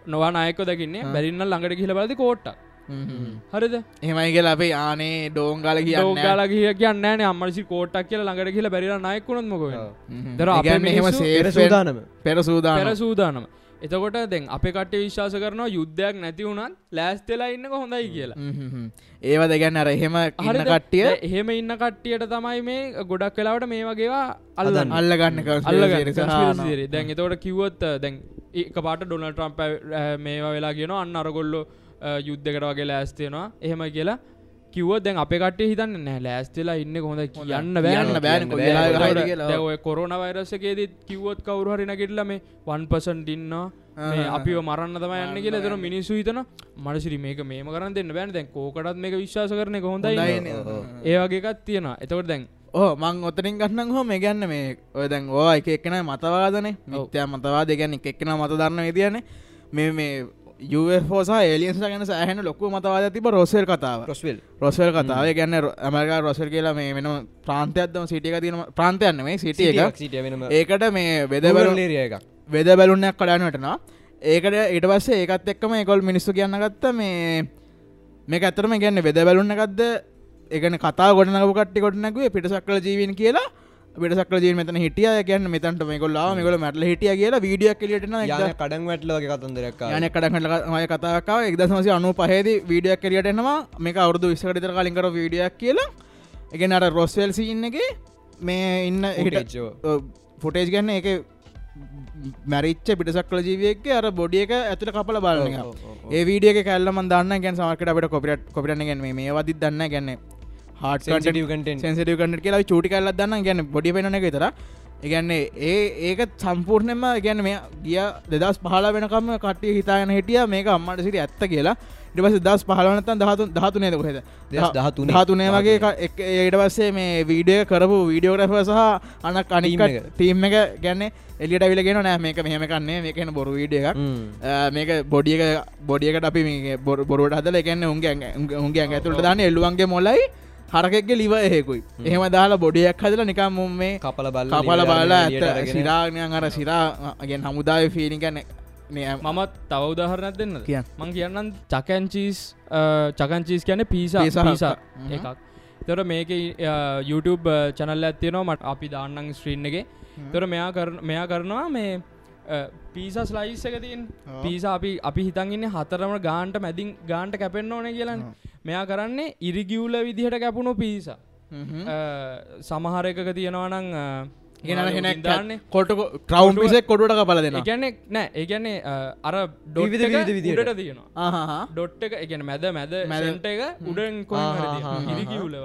නොවා අයක දකින්නේ බැරින්න ළඟට කියල බලදි කෝට්ට හරිද? එහෙමයි කියලා අපේ ආනේ ඩෝංගල කියන්න ෝගල කිය කියන්න අම්මසි කෝටක් කියල ළඟට කියල බැරිලා නයකුණත් මොක දර අපේ එහෙම මිනිස්සු පෙර සේ සූදානම. පෙර සූදාන පෙර සූදානම එතකොට දැන් අප කට විශ්වාස කරනවා යුද්ධයක් නැති වුණත් ලෑස්තෙලා ඉන්න හොඳයි කියලා. ඒව දෙගැන්න අර එහෙම හරිද? කට්ටිය? එහෙම ඉන්න කට්ටියට තමයි මේ ගොඩක් වෙලාවට මේ වගේවා අල්ලන්න. අල්ලගන්න අල්ලග දැන් එතවට කිව්වොත් දැන් ඒක පාට ඩොනල් ට්‍රම්ප මේවා වෙලා කියන අන්න අරගොල්ලො යුද්ධකට වගේ ලෑස්තියෙනවා එහෙම කියලා කිව්ව දැන් අප කටේ හිතන්න නෑ ලෑස්තිලා ඉන්න හොඳ කියන්න යන්න බෑන කොරන වෛරසකේදත් කිව්වොත් කවරු හරිනගෙටල මේ වන් පසන්ට ඉන්නවා. මේ අපිව මරන්න තම යන්න කියලා තන මිනිස්සු හිතන මනසිරි මේක මේම කරන්න දෙන්න බෑන. දැන් කෝකටත් මේක විශ්වාස කරන හොඳයි ඒවගේකත් තියෙනවා. එතකොට දැන් ඕ මං ඔතනින් ගන්නන් හෝ මේ ගැන්න මේ ඔය දැන් ඕ එක එක්කෙන මතවාදන. මිත්‍යයා මතවා දෙගැන්න එක එක්කෙන මත දන්න විදියන මේ මේ යෝසා එලියන්ස ගැන සෑහන ලොකු මතවාද තිබ රොසල් කතාව. රොස්වල්. රොසල් කතාව. ගැන්න ඇමරිකා රොසල් කියලා මේ වෙන ප්‍රාන්තයක්දම සිටියක තින ප්‍රාන්තයන්න මේ සිටිය එක ඒකට මේ වෙදබල ලේරිය එක වෙද බැලුන්නයක් කඩානටනා ඒකට ඊට පස්සේ ඒකත් එක්කම ඒකොල් මිනිස්සු කියන්න ගත්ත මේ මේක ඇතරම ගැන්න වෙද බැලුන්න එකක්ද? එකන කතා ගොඩනග කට්ටි කොටනැකුවේ පිටසක්කල ජීවීන් කියලා පිටසක්ල ජී මෙතන හිටිය. ගැන්න මෙතන්ට මේකොල්ලා මේකොල මැටල හිටිය කියලා වීඩියක් යාන කඩන් වැටලෝගේ කතන්දරක් යන කඩහටමය කතාකාව එක්දසමසි අනු පහේද වීඩියක් කරියට එනවා. මේක අවුදු විස්සකටතර කලින්කර වීඩියක් කියලා. එක අර රොස්වල්සි ඉන්නගේ මේ ඉන්න ෆොටේජ් ගන්න එක මැරිච්ච පිටසක්ල ජීවියක අර බොඩිය එක ඇතුළ කපල බලන. ඒ වීඩියක කැල්ලම දන්න. ගැන් සමකට අපට කොපිට කොපිටන ගැන මේ වදි දන්න ගැන්න හාට content. සෙන්සිටව කන්නට කියලා චූටි කල්ල දන්න ගැන බොඩි පෙන එක තර ඒගැන්නේ ඒ ඒක සම්පූර්ණයම ගැන මේ ගිය දෙදස් පහල වෙනකම කට්ටිය හිතාගෙන හිටිය. මේක අම්මට සිරි ඇත්ත කියලා. ඉටපස දස් පහලනතන් දහතු දහතුනේද කොහෙද? දෙදස් දහතුනේ. දහතුනේ වගේ එක- ඒට පස්සේ මේ වීඩියෝ කරපු වීඩියෝග්‍රෆ සහ අනක් අනික Team එක. එක ගැන්න එලියට විලගෙන නෑ මේක මෙහම කන්නේ මේකන බොරු වීඩිය එකක්. ආ, මේක බොඩියක බොඩියකට අපි මේ බොර- බොරුවට හදල එකන්න උන්ගේ උන්ගේ ඇතුළට දාන්න එල්ලුවන්ගේ මොලයි හරකෙක්ගේ ලිව එහෙකුයි එහෙම දාලා බොඩියක් හදල නිකම් මුම් මේ කපල බල්ල කපල බාලා ඇත. සිරාගනයන් අර සිරාගෙන් හමුදාව ෆීනිකන මමත් තව උදාහරණයක් දෙන්න කියන්න. මං කියන්නම් චකන්චීස් චකන්චීස් කියන පිසා පිසා. එකක්. තොර මේක YouTube චනල්ල ඇත්තියනවා මට අපි දාන්නන් ස්ට්‍රීන් එක. තොර මෙයා මෙයා කරනවා මේ පිස ස්ලයිස් එක තින්. පිස අපි අපි හිතන්ගන්න හතරම ගාන්ට මැදින් ගාන්ට කැපෙන්න්න ඕන කියලන්න මෙයා කරන්නේ ඉරිගියවල විදිහට කැපුණු පිසා සමහර එකක තියෙනවනං ගෙන හෙන කොට ක්‍රවන්් පිසෙක් කොටට කපල දෙෙන එකන්නේ නෑ ඒගැන්නේ අර විවිධ විවිධ විදිහට. ඩොට තියෙනවා. ඩොට් එක එකන මැද මැද මැදට එක උඩන් කො ඉරිකිවුල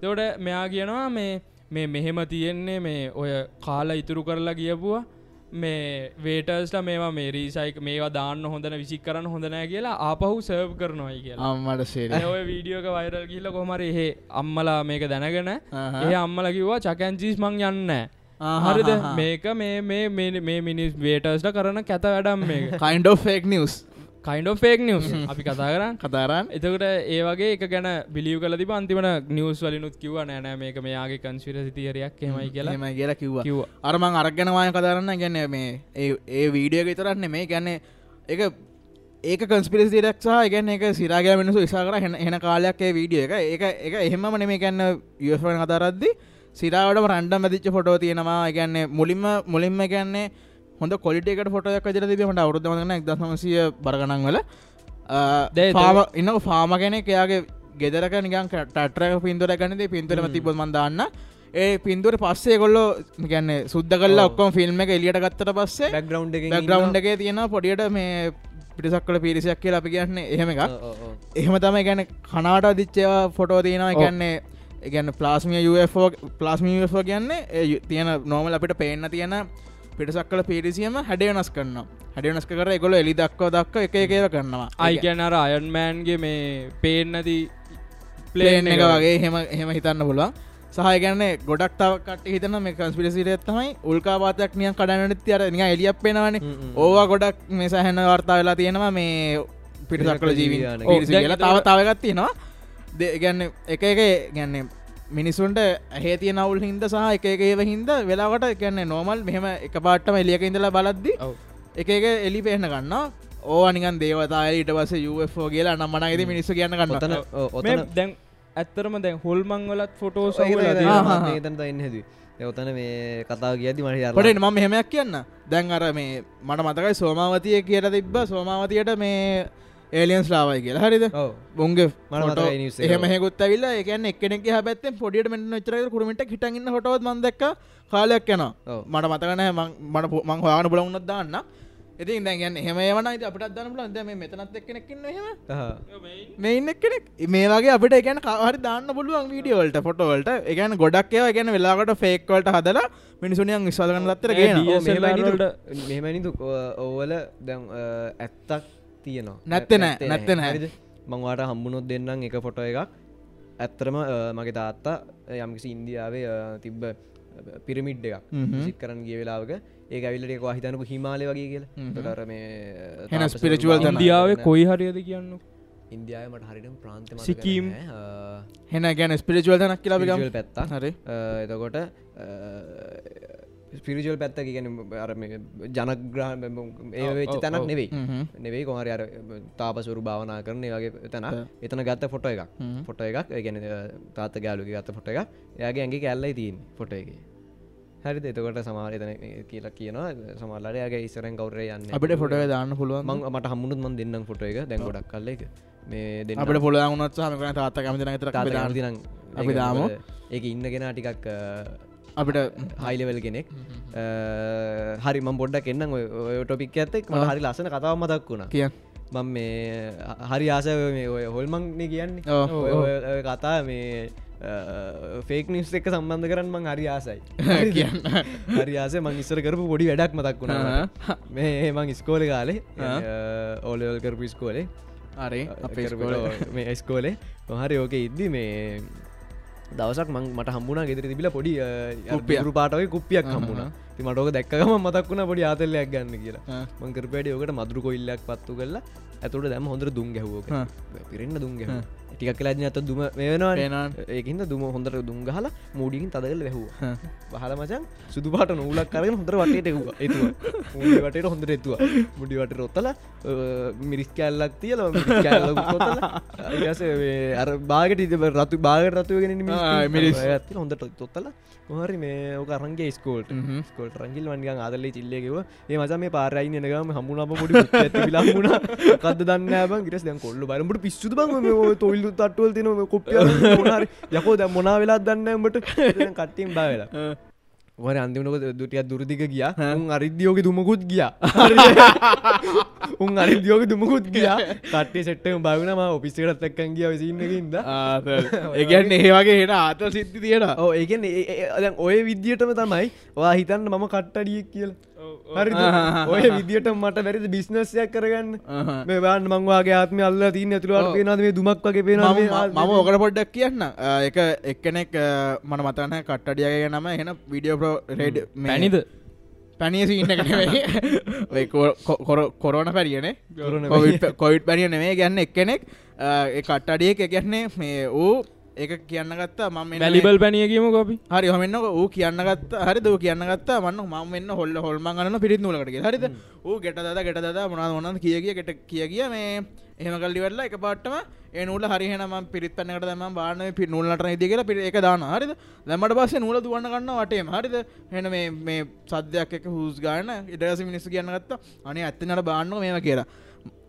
තවට මෙයා කියනවා මේ මේ මෙහෙම තියෙන්නේ මේ ඔය කාලා ඉතුරු කරලා කියපුවා මේ වේටර්ස්ට මේවා මේ රීසයික මේවා දාන්න හොඳන විසික් කරන්න හොඳනෑ කියලා ආපහු සර්ව් කරනවායි කියලා. අම්මට සේර ඔය වීඩියෝක වයිරල් කියල කොමර එහෙ අම්මලා මේක දැනගෙන. ඒ අම්මල කිව්වා චකැන්චිස් මං යන්න හරිද. මේක මේ මේ මේ- මේ මිනිස් වේටර්ස්ට කරන කැත වැඩම් මේක. කයින්ඩ ෆෙක් නිවස් කයින්ඩ ෆේක් නිවස් අපි කතා කරන්න. කතාරන් එතකට ඒ වගේ එක ගැන බිලිය කල ති අන්තිමට නිවස් වලිනුත් කිව නෑනෑ මේක මෙයාගේ කන්ස්විර සිතියරයක් හෙමයි කියලා ම කියලා කිව්වා. කිව්වා. අරමං අරගෙනවාය කතාරන්න ගැන මේ ඒ වීඩියෝ ඉතරන්න මේ ගැන්නේ එක ඒක කන්ස්පිරසි රක්ෂා ගැන එක සිරාග මිනිසු ඉසාකර හෙන එන කාලයක් ඒ වීඩිය එක. එක එක එහෙම නෙමේ ගැන්න යෆන කතාරද්දි සිරාවට රන්ඩ මැදිච්ච ෆොටෝ තියෙනවා. ගැන්නේ මුලින්ම මුලින්ම ගැන්නේ හොඳ කොලිටේකට ෆොටයක් ජර තිබීමට අවුද්ධ වන එක්දසමසිය බරගණන් වල. දැයි ෆාම ඉන්න ෆාම කෙනෙක් එයාගේ ගෙදරක නිකන් ටටරක පින්දුර ගනද පින්තුරම තිබොත් මන්දාන්න ඒ පින්දුර පස්සේ කොල්ලො ගැන්න සුද්ද කල්ලා ඔක්කොම ෆිල්ම් එක එලියට ගත්තට පස්සේ බැක්ග්‍රවන්් එක බැග්‍රවන්් එකේ තියෙන පොඩියට මේ පිටිසක්කල පිරිසක් කියලා අපි කියන්න එහෙම එකක්. එහෙම තමයි ගැන කනාට අදිච්චේවා ෆොටෝ තියෙනවා. ගැන්නේ ගැන්න ප්ලාස්මිය UFෝ ප්ලාස්මිෝ කියන්නේ ඒ යු- තියෙන නෝමල් අපිට පේන්න තියෙන පිටසක් කල පිරිසියම හැඩ වෙනස් කරන්න හැඩ වෙනස් කර එකොල එලි දක්ව දක්ව එක එකව කරනවා. අයිකැනර අයන්මෑන්ගේ මේ පේෙන් නැති ප්ලේන් එක වගේ. හෙම හෙම හිතන්න පුළුවන්. සහය ගැන්න ගොඩක් තවකට හිතන මේ කන්ස්පිරසිරත් තමයි උල්කාපාතයක් නිය කඩනට තියර නිය එලියක් පෙනවන. ඕවා ගොඩක් මේ සහැන වර්තා වෙලා තියෙනවා මේ පිටසක්කල ජීවි යාන. ඔව්, කියලා. දැන් තව තවගත් තියෙනවා. ගැන්න එක එක ගැන්න මිනිසුන්ට ඇහේ තිය නවුල් හින්ද සහ එක එක ඒව හින්ද වෙලාවට ගැන්න නෝමල් මෙහම එක පාට්ටම එලියක ඉඳලා බලද්දි ඔව්. එක එක එලි පේන ගන්න ඕ නිකන් දේවතාය ඊට පස යෝ කියලා නම්මනයිද මිනිස්සු කියන්න ගන්න මේ දැන් ඇත්තරම දැන් හොල්මං වලත් ෆොටෝ තන් ඉන්නද ඔතන මේ කතාව කියදි මට පොඩෙන් මම හෙමයක් කියන්න. දැන් අර මේ මට මතකයි සෝමාවතිය කියලා තිබ්බ. සෝමාවතියට මේ ඒලියන්ස් ලාවයි කියලා හරිද බොන්ගේ මට මතකයි news එක. එහම හෙකුත් ඇවිල්ල එකන එක්නෙක් හැබැත්තෙන් පොඩියට මෙන්න චර කරමට හිටගන්න හොටවත් මන්දක් කාලයක් යන. මට මතකන මට මං හවාන බලවුන්නත් දාන්න ඉතින් දැන් හෙම වන අපට දන්න ලන්ද මේ මෙතනත් එක්නෙක්න්න හෙම මේ ඉන්න කෙනෙක් මේ වගේ අපිට එකන කවහරි දාන්න පුළුවන් වීඩියෝල්ට ෆොටෝවල්ට එකන ගොඩක් ඒව ගැන වෙලාකට ෆේක්වලට හදලා මිනිසුනියන් විශවාගන්න ලත්තර වලට මෙමනිදු ඕවල දැන් ඇත්තක් තියනවා. නැත්තේ නෑ, නැත්තේ නෑ. මංවාට හම්බුණොත් දෙන්නම් එක ෆොටෝ එකක්. ඇත්තරම මගේ තාත්තා යම්කිසි ඉන්දියාවේ තිබ්බ පිරමිඩ් එකක්. සිත් කරන්න ගිය වෙලාවක. ඒ ඇවිල්ලට හිතනක හිමාලය වගේ. කියල. තොර මේ හෙන තාපස spiritual භාවනා තැන. ඉන්දියාවේ කොයි හරියද කියන්න ඉන්දියාවමට හරිටම ප්‍රාන්ත සිකීම්. හෙන ගැන ස්පිරිචුවල් තනක් කියලාබිගම් පැත්තා හරි. එතකොට ස්පිරිජල් පැත්ත කියන අර ජනග්‍රහ ඒ වෙච්ච තැනක්. නෙවෙයි. නෙවෙයි කොහරි අර තාපසුරු භාවනා කරන ඒ වගේ තැන එතන ගත්ත ෆොට එකක්. ෆොට එකක් ගැන තාත ගෑලුගේ ගත්ත ෆොට එකක්. එයාගේ ඇගේ කැල්ලයි තිීන් ෆොට එක. හරි එතකොට සමාර එතන කියලා කියනවා. සමාල්ලට යාගේ ඉස්සරෙන් කවරය යන්න අපිට ෆොටෝ දාන්න පුළුවන් මං මට හමුණුත් මන් දෙන්නම් ෆොට එක. දැන් ගොඩක් කල්ල එක මේ අපට පොළ උනත් සහමකන තාත්ත කැමති තර තාතිනම් අපි දාමු. ඒක ඉන්නගෙන ටිකක් අපිට හයිලෙවල් කෙනෙක්. හරි ම බොඩ්ඩක් එන්න ඔය ටොපික් ඇත්තෙක් මට හරි ලසන කතාව මතක් වුණා. කියන් මං මේ හරි ආස මේ ඔය හොල්මංන කියන්නේ. කතා මේ ෆේක් නිස් එක සම්බන්ධ කරන්න මං හරි ආසයි. [laughs] කියන්න. හරි ආස මං ඉස්සර කරපු පොඩි වැඩක් මතක් වුණා මේ මං ස්කෝල කාලේ ඕලවල් කරපු ස්කෝලේ අරේ අපේ ස්කෝල මේ ස්කෝලේ හරි ඕක ඉද්දි මේ දවසක් මං මට හම්බුණා ගෙදර තිබිල පොඩි. රු පාටවයි කුප්පියක් හම්බුණ ති මටෝක දැක්කම මතක් වුණ පොඩි ආතල්ලයක් ගන්න කියලා ආ. මංකරපඩ ඕකට මදුරු කොල්ලක් පත්තු කරලා ඇතුට දැම හොඳර දුම් ගැහෝක. පිරෙන්න්න දුම් ගැහ ටිකක් කලා ඇත දුම වෙනවා. ඒකහිද දුම හොඳර දුම් ගහල මූඩිකින් තදකල වැැහවා. හා. බහල මචන් සුදුපාට නූලක් කරගෙන හොඳර වටට එවා එතුව. වටට හොඳර එතුව. මුඩිවට රොත්තල මිරිස් කැල්ලක් තියල අර බාගට ඉද රතු බාගට රතුවගෙන. ඇති හොඳට තොත්තල හරි මේ ඕක රන්ගේ ස්කෝල්ට. ස්කෝල්ට රංගිල් වන්ග ආදල්ල චිල්ලෙකව ඒ මස මේ පාරයි නගම හමුණම පොඩි ලා කද දන්න බ. ගිරස් දැන් කොල්ල බලට පිස්සු බං තොල්ල තට්ටුවල් තින කොප්ිය [laughs] යකෝ දැ මොනා [laughs] වෙලා. දන්නමට කට්ටිම් බාවෙලා වර අන්තිමනක දුටිය දුරදික ගිය. උන් අරිද්‍යෝක දුමකුත් ගිය. [laughs] උන් අරිද්‍යෝක දුමකුත් ගිය. කටේ සෙට්ටම බාගනම ඔපිසිකටත් එක්කන් ගිය විසින්නකින්ද ඒගැන්න ඒ වගේ හෙන ආත සිද්ධි තියෙන ඕ ඒගැන ඔය විද්‍යයටම තමයි වා හිතන්න මම කට්ටඩියක් කියල හරි ඔය විදිට මට වැරදි බිස්නස්යක් කරගන්න? මේවාන් මංවාගේ ආත්ම අල්ල තින ඇතුළට පේනද මේ දුමක් වගේ පේන මම ඕකට පොඩ්ඩක් කියන්න. එක එක්කනෙක් මන මතන කට්ටඩියගේ නම. එන විඩියෝ ප්‍රෝ රේඩ් පැනිද පැනිය සින්න කොරෝන පැරියනේ කොරෝන කොවිඩ් පැරිය නෙවේ ගැන්න එක්කෙනෙක් ඒ කට්ටඩියක ගැන්නේ මේ ඌ එක කියන්න ගත්තා මම මෙන්න මේ- වැලිබල් පැනිය කියම කොපි හරි හොමන්න ඌ කියන්න ගත්ත හරි දව කියන්න ගත්තා මන්න ම එන්න හොල්ල හොල්ම ගන්න පිරිත් නූලකට හරිද? ඌ ගෙට දද ගෙට දද මොනා මොනද කිය කිය ගෙට කිය කිය මේ එහෙම කල්ලි වෙල්ලා එක පාටම ඒ නූල හරිහෙනම පිරිත් පන්නකට දම බාන පි නූල්ලට ඉදි කියලා පිරි එක දාන හරිද? දැමට පස්සේ නූල දුවන්න ගන්න වටේම. හරිද? හෙන මේ මේ සද්‍යයක් එක හූස් ගාන ඉඩස මිනිස්සු කියන්න ගත්ත. අනේ ඇත්තනට බාන්න මේම කියලා.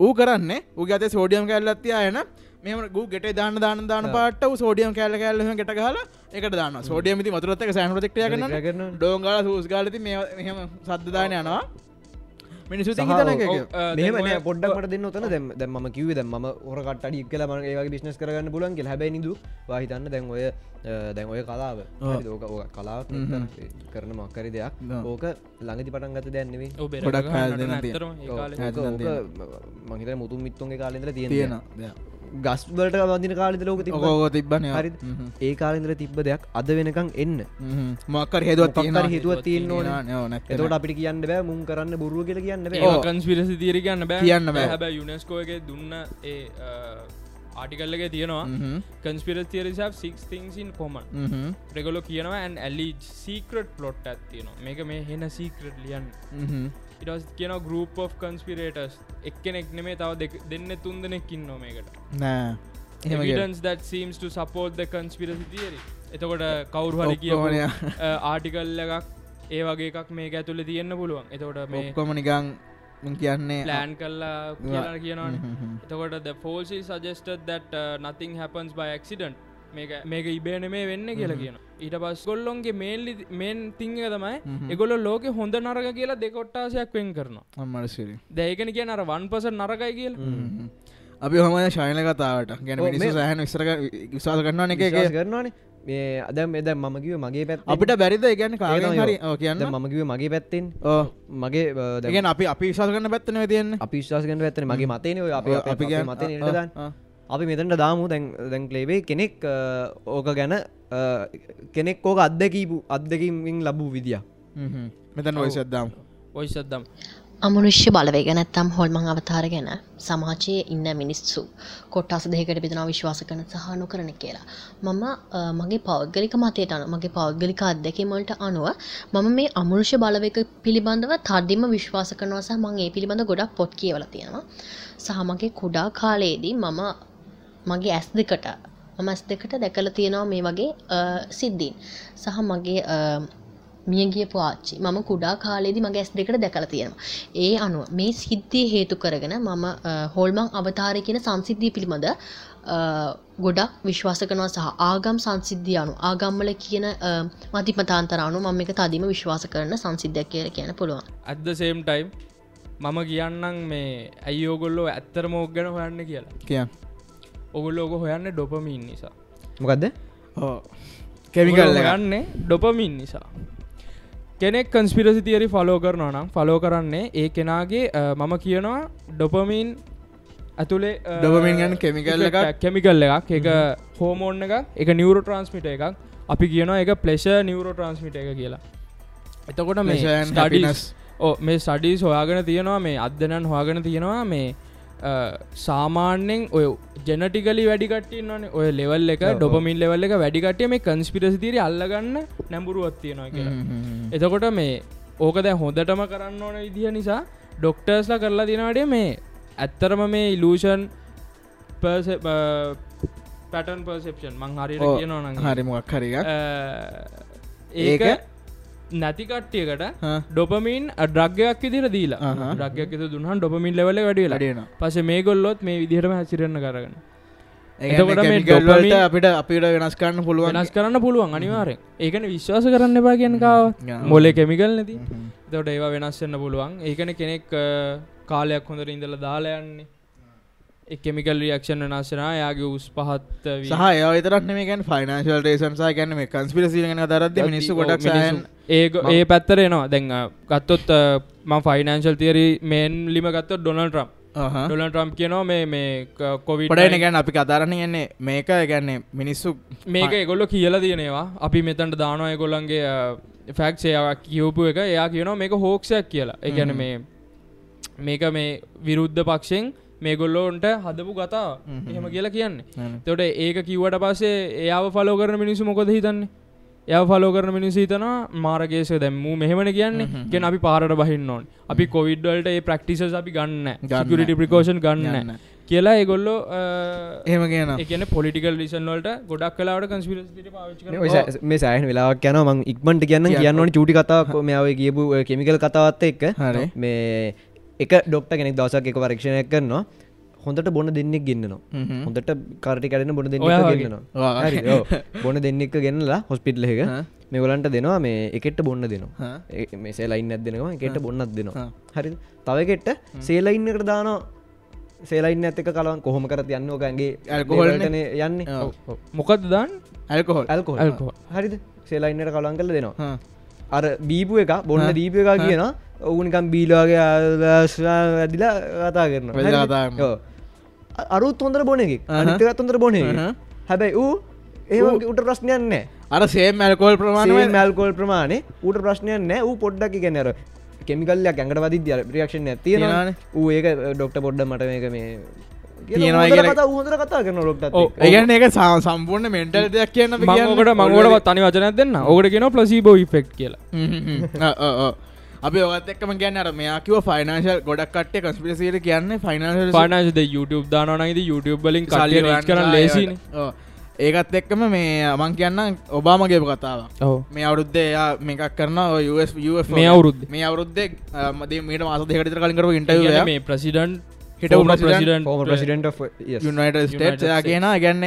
ඌ කරන්නේ උගත සෝඩියම් කැල්ලත්තියා එන මෙම ගු ගෙට දාන්න දාන දාන පාට සෝඩියම් කෑල්ල කෑල්ල ගෙට හල එකට දාන්න. සෝඩියමති මතුරත්තක සෑන් ප්‍රතික්ටය කරන ඩෝංගල සූස් ගාලති මෙහම සද්ධදාන යනවා. මිනිසු එක නෑ පොඩ්ඩක්ට දෙන්න ඔතන දැම් දැම කිව දැම හොරකට අඩි කල ම ඒගේ බිස්නස් කරගන්න පුලන් හැබැයි නිදු වාහිතන්න දැන් ඔය දැන් ඔය කලාව. ඕක ඕක කලාවක් කරන මක්කරි දෙයක්. ඕක ළඟති පටන් ගත දැන්නෙවේ කාල. තියෙන. මහිත මුතුන් මිත්තුන්ගේ කාලෙදර තියෙන ගස්වලට වදින කාලෙද ලෝක තිබ ඔකෝ තිබ්බන හරි. ඒ කාලෙදර තිබ්බ දෙයක් අද වෙනකං එන්න. මක්කර හේදුවත් මොකක් හරි හේතුවක් තියෙන්න ඕන. එතවට අපිට කියන්න බෑ මුන් කරන්න බොරුව කියල කියන්න. කන්ස්පිරසි තීර කියන්න බෑ. කියන්න. හැබැ යුනෙස්කෝ එක දුන්න ඒ ආටිකල්ලක තියෙනවා කන්ස්පිරස් තිරි සික් තිංසින් කොමන් ප්‍රගලො කියනවා ඇන් ඇලි සීක්‍රට් පලොට් ඇත්තියනවා මේක මේ හෙන සීක්‍රට් ලියන් ඉටස් කියන ගරුප් of කන්ස්පිරේටස් එක්කෙනෙක් නෙමේ තව දෙන්න තුන් දෙනෙක්කින් නොමේකට නෑ. support the conspiracy theory. එතකොට කවුරු හරි කිය ඔක්කොම නිකන්. ආටිකල් එකක් ඒ වගේ එකක් මේක ඇතුළ තියෙන්න්න පුළුවන්. එතකොට මේ ඔක්කොම නිකං මං කියන්නේ ප්ලෑන් කල්ලා කියලා කියනවන. එතකොට false is suggested that uh, nothing happens by accident මේක මේක ඉබේන මේ වෙන්න කියලා කියන ඊට පස් ගොල්ලොන්ගේ මේල්ලි මේන් තිංහ තමයි එගොල ලෝක හොඳ නරක කියලා දෙකොට්ටාසයක් වෙන් කරනවා. අම්මට සිරි. දැයකන කිය අර වන් පස නරකයි කියලා. අපි හොම ශයන කතාවට. ගැන සහන විස්ර විශවාස කරනවා එක කරනවානේ. මේ අද මෙද මම කිව මගේ පැත් අපිට බැරිද? ගැන කාගෙන හරි ඕ කියන්න. මම කිව මගේ පැත්තෙන්. මගේ අ, දැන් ගැන අපි අපි විශවාස කරන්න පැත්තනව තියෙන්නේ. අපි විශ්වාස කරන ඇත්තන මගේ මතයන ඔය අප අපි නිටදන් ආ. අපි මෙතැන්ට දාමු. දැන් දැන් ලේවේ කෙනෙක් ඕක ගැන කෙනෙක් ඕක අත්දැකීපු අත්දැකීමින් ලබූ විදිිය මෙතන් ඔයිසද්දාම් ඔයිසද්දම් අමනුෂ්‍ය බලවේග නැත්තම් හොල්මං අවතාර ගැන සමාජයේ ඉන්න මිනිස්සු කොට්ටස් දෙකට පිදෙන විශ්වාස කරන සහ නොකරන කියලා. මම මගේ පෞද්ගලික මතයට අනුව මගේ පෞද්ගලික අත්දැකීමවලට අනුව මම මේ අමනුෂ්‍ය බලවේග පිළිබඳව තදින්ම විශ්වාස කරනවා සහ මම ඒ පිළිබඳ ගොඩක් පොත් කියවලා තියෙනවා. සහ මගේ කුඩා කාලයේදී මම මගේ ඇස් දෙකට මම ඇස් දෙකට දැකලා තියෙනවා මේ වගේ සිද්ධීන්. සහ මගේ අ, මියගියපු ආච්චි මම කුඩා කාලේදී මගේ ඇස් දෙකට දැකලා තියෙනවා. ඒ අනුව මේ සිද්ධිය හේතු කරගෙන මම හොල්මන් අවතාරය කියන සංසිද්ධිය පිළිබඳ ගොඩක් විශ්වාස කරනවා සහ ආගම් සංසිද්ධිය අනුව ආගම්වල කියන මතිමතාන්තර අනුව මම එක තදිම විශ්වාස කරන සංසිද්ධයක් කියලා කියන්න පුළුවන්. ඇත්ද සේම් ටයිම් මම කියන්නම් මේ ඇයි ඕගොල්ලෝ ඇත්තරම ඕක් ගැන හොයන්න කියලා කිය ඔගොල්ලෝ ඕක හොයන්න ඩොපමීන් නිසා. මොකක්ද කෙමිකල් එක ගන්න ඩොපමින් නිසා. කෙනෙක් කන්ස්පිරසි තියරි ෆලෝ කරනවා නම් ෆලෝ කරන්නේ ඒ කෙනාගේ මම කියනවා ඩොපමීන් ඇතුළේ Dopamine ගැන chemical එකක්. කෙමිකල් එකක්. එක හෝමෝන් එක එක නිවරෝ ට්‍රන්ස්මිට එකක්. අපි කියනවා එක ප්ලෙෂ නිවරෝ ට්‍රන්ස්මිට එක කියලා. එතකොට මේ happiness. ඕ මේ සඩිස් හොයාගෙන තියෙනවා මේ අදදනන් හොයාගෙන තියෙනවා මේ සාමාන්‍යෙන් ඔය ජනටිකලි වැඩිකටින් නොන ඔය ලෙවල් එක ඩොපමින් ලෙවල් එක වැඩිකටිය මේ කන්ස්පිරසි තිරි අල්ලගන්න නැඹුරුවත් තියෙනවා කියලා. එතකොට මේ ඕක දැ හොඳටම කරන්න ඕන විදිහ නිසා ඩොක්ටර්ස්ලා කරලා තිනවාඩේ මේ ඇත්තරම මේ ඉලූෂන් පැටන් පර්සෙප්ෂන් මං හරිට ඕ, කියනවන හරි මොක් හරික ඒක ඒක? නැති කට්ටියකට හා. ඩොපමින් ඩ්‍රග්ගයක් විදිර දීලා. ඩ්‍රග්ගයක් දුහන් ඩොපමින් ලෙවල වැඩියලා වැඩියනවා. පස මේ ගොල්ලොත් මේ විදිහටම හැසිරන්න කරගන්න dopamine- අපිට අපිට වෙනස් කරන්න පුළුවන් වෙනස් කරන්න පුළුවන් අනිවාරෙන් ඒකන විශ්වාස කරන්න එපා කියනකාව. මොලේ කෙමිකල් නැති තොට ඒවා වෙනස්වෙන්න පුළුවන් ඒකන කෙනෙක් කාලයක් හොඳර ඉඳල දාලායන්නේ කෙමිකල් රියක්ෂන් වෙනස්සෙන යාගේ උස් පහත් සහ ඒ විතරක් නෙමකන් ෆයිනන්ශල් රේසන්සා ගැන මේ කන්ස්පිරසි ගෙන දරද මිනිස්සු ගොඩක් ඒ ඒ පැත්තරෙනවා දැන් අ, ගත්තොත් ම ෆයිනන්ශල් තියරි මේන් ලිම ගත්තොත් ඩොනල් ට්‍රම් ඩොනල් ට්‍රම් කියනවා මේ මේ කොවිඩ පොඩන ගැන අපි කතරන්න ගන්නේ මේක ගැන්නේ මිනිස්සු මේක එගොල්ල කියල තියෙනවා. අපි මෙතන්ට දානවා එගොල්ලන්ගේ ෆැක්ෂය කියවපු එක. එයා කියනවා මේක හෝක්ෂයක් කියලා. එකැන මේ මේක මේ විරුද්ධ පක්ෂෙන් මේගොල්ලෝන්ට හදපු කතා එහෙම කියලා කියන්නේ. තොට ඒක කිව්වට පස්සේ එයාව ෆලෝ කරන මිනිසු මොකොද හිතන්නේ? එය ෆලෝ කරන මිනිසු හිතනවා මාරගේස දැම්මූ මෙහෙමන කියන්නේ. ගෙන අපි පාරට බහින්න ඕන්. අපි කොවිඩ්වල්ට ඒ ප්‍රක්ටිසස් අපි ගන්න ගුරිටි ප්‍රිකෝෂන් ගන්න. කියලා ඒගොල්ලෝ එහෙම කියන එකන පොලිටිකල් ලිසන් වලට ගොඩක් කලාවට සෑ- මේ සෑහන් වෙලාවක් යන මං ඉක්මට කියන්න. කියන්න ඕන චුටි කතාවක්. මෙයාව කියපු කෙමිකල් කතාවත් එක්ක. මේ එක ඩොක්ට කෙනෙක් දවසක් එක පරීක්ෂණයක් කරනවා. හොඳට බොන දෙන්නෙක් ගෙන්න්නනවා හ්ම්. හොඳට කරටි කඩන බොන දෙන්න ඔව්. බොන දෙන්නෙක් ගෙනලා හොස්පිටල එක. මෙගලන්ට දෙනවා මේ එකට බොන්න දෙනවා. මේ සේලයින් ඇදෙනවා එකට බොන්නත් දෙනවා. හරි. තවකට සේලයින්නකට දානවා. සේලයින්න ඇතක කලවන් කොහොම කරත් යන්න ඕකන්ගේ ඇල්කොහොල් නේ? ලෙවල්ටනේ යන්නේ. ඔව්. මොකද දාන්න? ඇල්කොහොල්. ඇල්කොහොල්. ඇල්කොහොල්. හරිද? සේලයින්නට කලන් කල දෙනවා. අර බීපු එක බොන්න දීප එක කියන ඔවුනිකම් බීලවාගේ ඇදිලා කතා කරන වැදිලා කතා කරනවා. අරුත් හොඳර බොන එක අහහ. අනිතකත් හොඳර බොන. හැබැයි ඌ ඒ උට ප්‍රශ්නයන්න අර සේම් ඇල්කෝල් ප්‍රමාණව මැල්කෝල් ප්‍රමාණය. ඌට ප්‍රශ්නය නෑ ඌ පොඩ්ඩක් ගැනර කෙමිකල්ලයක් ඇඟට වදි ඇතියනනේ තියෙනවානේ. ඌ ඒක ඩොක්ට පොඩ්ඩ මට මේක මේ හොඳර කතා කරන ලොක්ට ඔව්. ඒගැන එක සා- සම්පූර්ණ මෙන්ටල් දෙයක් කියන්න අපි කියන්න. මංකට මංගොට තනි වචනයක් දෙන්න. ඕකට කියෙන ප්ලසිබෝ ෆෙක්් කියලා අපි ඔත් එක්කම කියන්න අර මෙයා කිව ෆයිනශල් ගොඩක් කට්ටේ කස්පිසිට කියන්නේ ෆයිනල් පානශද YouTube දානනයිද YouTube බලින් රච් කරන ලේසින ඒකත් එක්කම මේ අමන් කියන්න ඔබාමගේ කතාව ඔව. මේ අවුරුද්දේ මේකක් කරන US මේ අවුරුද්දේ. මේ අවුරුද්දේ මද මීට මාස දෙකට කලින් කරපු ඉන්ටර්වියු මේ ප්‍රසිඩන්් හිටපු හිට ප්‍රසිඩන්ට කියන ගැන්න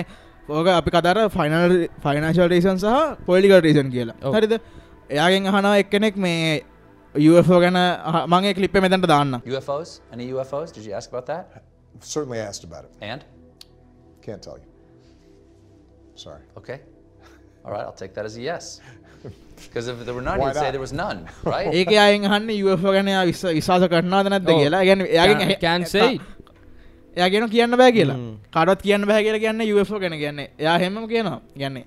ඕක අපි කතර ෆයිනල් ෆයිනශල් රීසන් සහ පොලිකල් රීසන් කියලා. හරිද? එයාගෙන් අහනවා එක්කෙනෙක් මේ UFO ගැන මගේ කලිප්ප මෙතැට දාන්න UFOs? Any UFOs? Did you ask about that? Certainly asked about it. And? Can't tell you. Sorry. Okay. All right, I'll take that as a yes. [laughs] Because if there were none, you'd say there was none, [laughs] right? ඒක අයෙන් හන්න UFO ගැන විශ්වාස කරනවාද නැද්ද ඔව්. කියලා ගැන එයාගෙන් කැන්සේ එයාගෙන කියන්න බෑ කියලා කාඩත් කියන්න බෑ කියලා කියන්න UFO ගැන කියන්න එයා හෙම කියනවා ගැන්නේ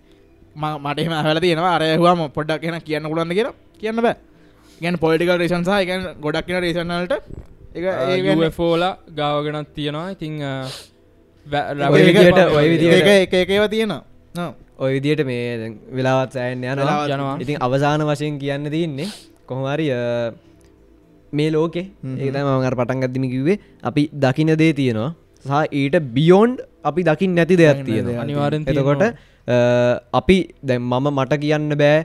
මට එම හල තියෙනවා අරයහවාම පොඩ්ඩක් කියෙන කියන්න පුලන්ද කියලා කියන්න බෑ ගැන පොලිටිකල් රේෂන් සහ ගැන ගොඩක් කියන රේෂනල්ට එක ෆෝල ගාවගෙනත් තියෙනවා. ඉතිං ඔය විදියට ඔය විදියට එක ඒව තියෙනවා. ඔය විදියට මේ දැන් වෙලාවත් සෑන් යනවා. යනවා. ඉතින් අවසාන වශයෙන් කියන්න තියන්නේ කොහොමරි මේ ලෝකෙ. ඒතම මඟර පටන් ගත්තිම කිව්වේ. අපි දකින දේ තියෙනවා. සහ ඊට බියෝන්් අපි දකිින් නැති දෙයක් තියෙනවා. අනිවාරෙන් එතකොට අපි දැ මම මට කියන්න බෑ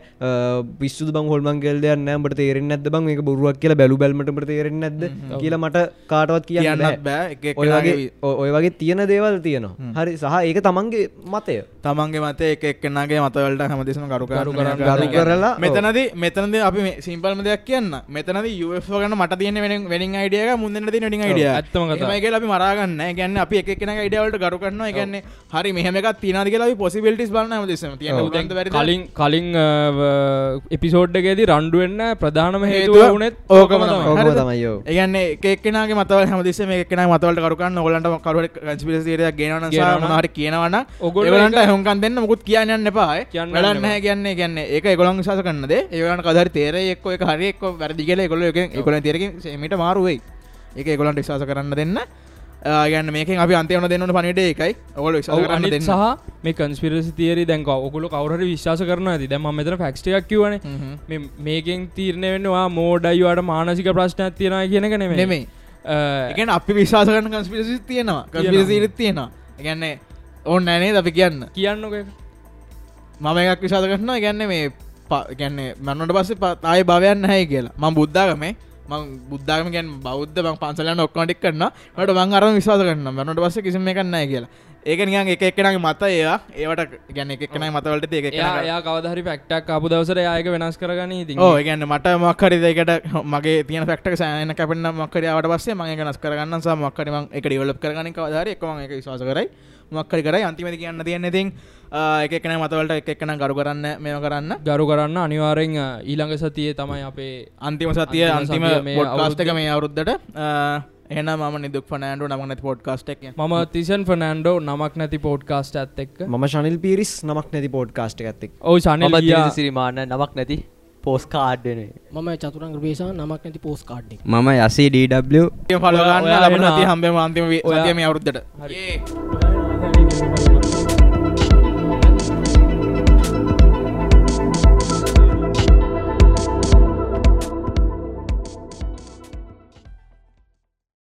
පිස්සු බං හොල්මන් කෙල් දෙයන්න බට තේරෙන් නැද බං? එක බොරුවක් කියලා බැලු බැල්මට තේරෙන් නැද කියලා මට කාටවත් කියන්න බෑ. එක ඔය වගේ තියෙන දේවල් තියෙනවා. හරි සහ ඒක තමන්ගේ මතය. තමන්ගේ මත එක එක්කෙනගේ මතවලට හැමතිසම කරු කරු කරන්න, කරු කරලා. මෙතනද මෙතනද අපි මේ සිම්පල්ම දෙයක් කියන්න. මෙතනද UFO ගන්න මට තියෙන වෙන වෙනින් අයිඩියක මුන්දට තින ඩින් අයිඩිය ඇත්තම කතාව. ඒමයිගේ අපි මරාගන්න ගැන්න අපි එකන අයිඩවලට කරු කරන්න ගැන්න හරි මෙහමක් තිනද කියලා පොසිබිලිස් බලන්න උදන්ත වැරදි කලින් කලින් එපිසෝඩ්ඩගේදී රණ්ඩුවෙන්න ප්‍රධානම හේතුව වුණෙත් ඕකම තමයි. ඒගන්නේ එකක්නගේ මතවල් හමදිස මේ එකන මතවලට කරුකන්න ඔලන්ට කන්ස්පිරසිරයක් ගෙනවන ගෙනවන. හරි කියනවන ඒක- හොකන් දෙන්න මුකුත් කියන්න එපායි කියන්න වැඩන්න එපා. කියන්නේ කියන්නේ ඒක ගොලන් විශස කරන්නද ඒගලන් කදර තේර එක්ක එක හරි එක්ක වැරදි කියල ගොල එක එකල තේරක මට මාරුවයි ඒක ගොලන්ට විශවාස කරන්න දෙන්න ගැන්න මේක අපි අන්තයවන දෙන්නට පනිට එකයි විශස දෙන්න. සහ මේ කන්ස්පිරසි තේරි දැන්ක ඔකුල කවර විශ්වාස කරන ඇති. දැම මෙතන ෆක්ස්ටයක් කිවන හ්ම්. මේකෙන් තීරණය වෙන්නවා මෝඩයිවාට මානසික ප්‍රශ්නයක් තියෙනවා කියනක නෙමේ නෙමෙයි. එකන අපි විශවාස කරන්න කන්ස්පිරසි තියෙනවා. කන්ස්පිරසිරිත් තියෙනවා. ගැන්නේ ඕන්න ඇනේ අපි කියන්න? කියන්නක මම එකක් විශාද කරන ගැන්න මේ ගැන්නේ මන්නට පස්සේ පතායි භවයන්න හැයි කියලා. ම බුද්ධාගමේ මං බුද්ධාගම ගැන් බෞද්ධ බං පන්සලන්න ඔක්කොටික් කරන්න ට බං අරම විශවාස කරන්න මනට පස්ස කිසිම එකන්නෑ කියලා. ඒක නිකන් එක එක්කනගේ මත ඒවා. ඒවට ගැන එකක්නයි මතවලට ඒක එයා කවදහරි පැක්ටක් අපපු දවසර යායක වෙනස් කරගන ඉති ඕ ගැන්න මට මක්කරි දෙකට මගේ තියන ෆක්ට සෑන කැපෙන්න්න මක්කරයාවට පස්සේ මගේ වෙනස් කරගන්න මක්කරම එක ඩිවලප් කරගන කවදර එකම එක විශවාස කරයි. මක්කරි කරයි. අන්තිමති කියන්න තියන්න ඉතින් එකන මතවලට එක එක්කන ගරු කරන්න මෙම කරන්න. ගරු කරන්න අනිවාරෙන් ඊළඟ සතියේ තමයි අපේ අන්තිම සතිය අන්තිම මේ අවුරුද්දේ. මේ අවුරුද්ධට එහන ම නිදුක් පනෑන්ඩු නමනත් පොඩ්කාස්ටක් මම තිසන් ෆනෑන්ඩෝ නමක් නැති පෝඩ්කාස්ට ඇත් එක්ක මම ශනිල් පිරිස් නමක් නැති පෝඩ්කාස්ට ඇත්තෙක් ඔවු සනිල් ගියා. සිරිමාන්න නමක් නැති පෝස් කාඩ්ඩන මම චතුරංග ප්‍රේෂා නමක් නැති පෝස් කාඩ්ඩි මම යසේ ඩW පලගන්න. ති හම්බේ අන්තිම ඔයා- සතියම අවුරුද්ධට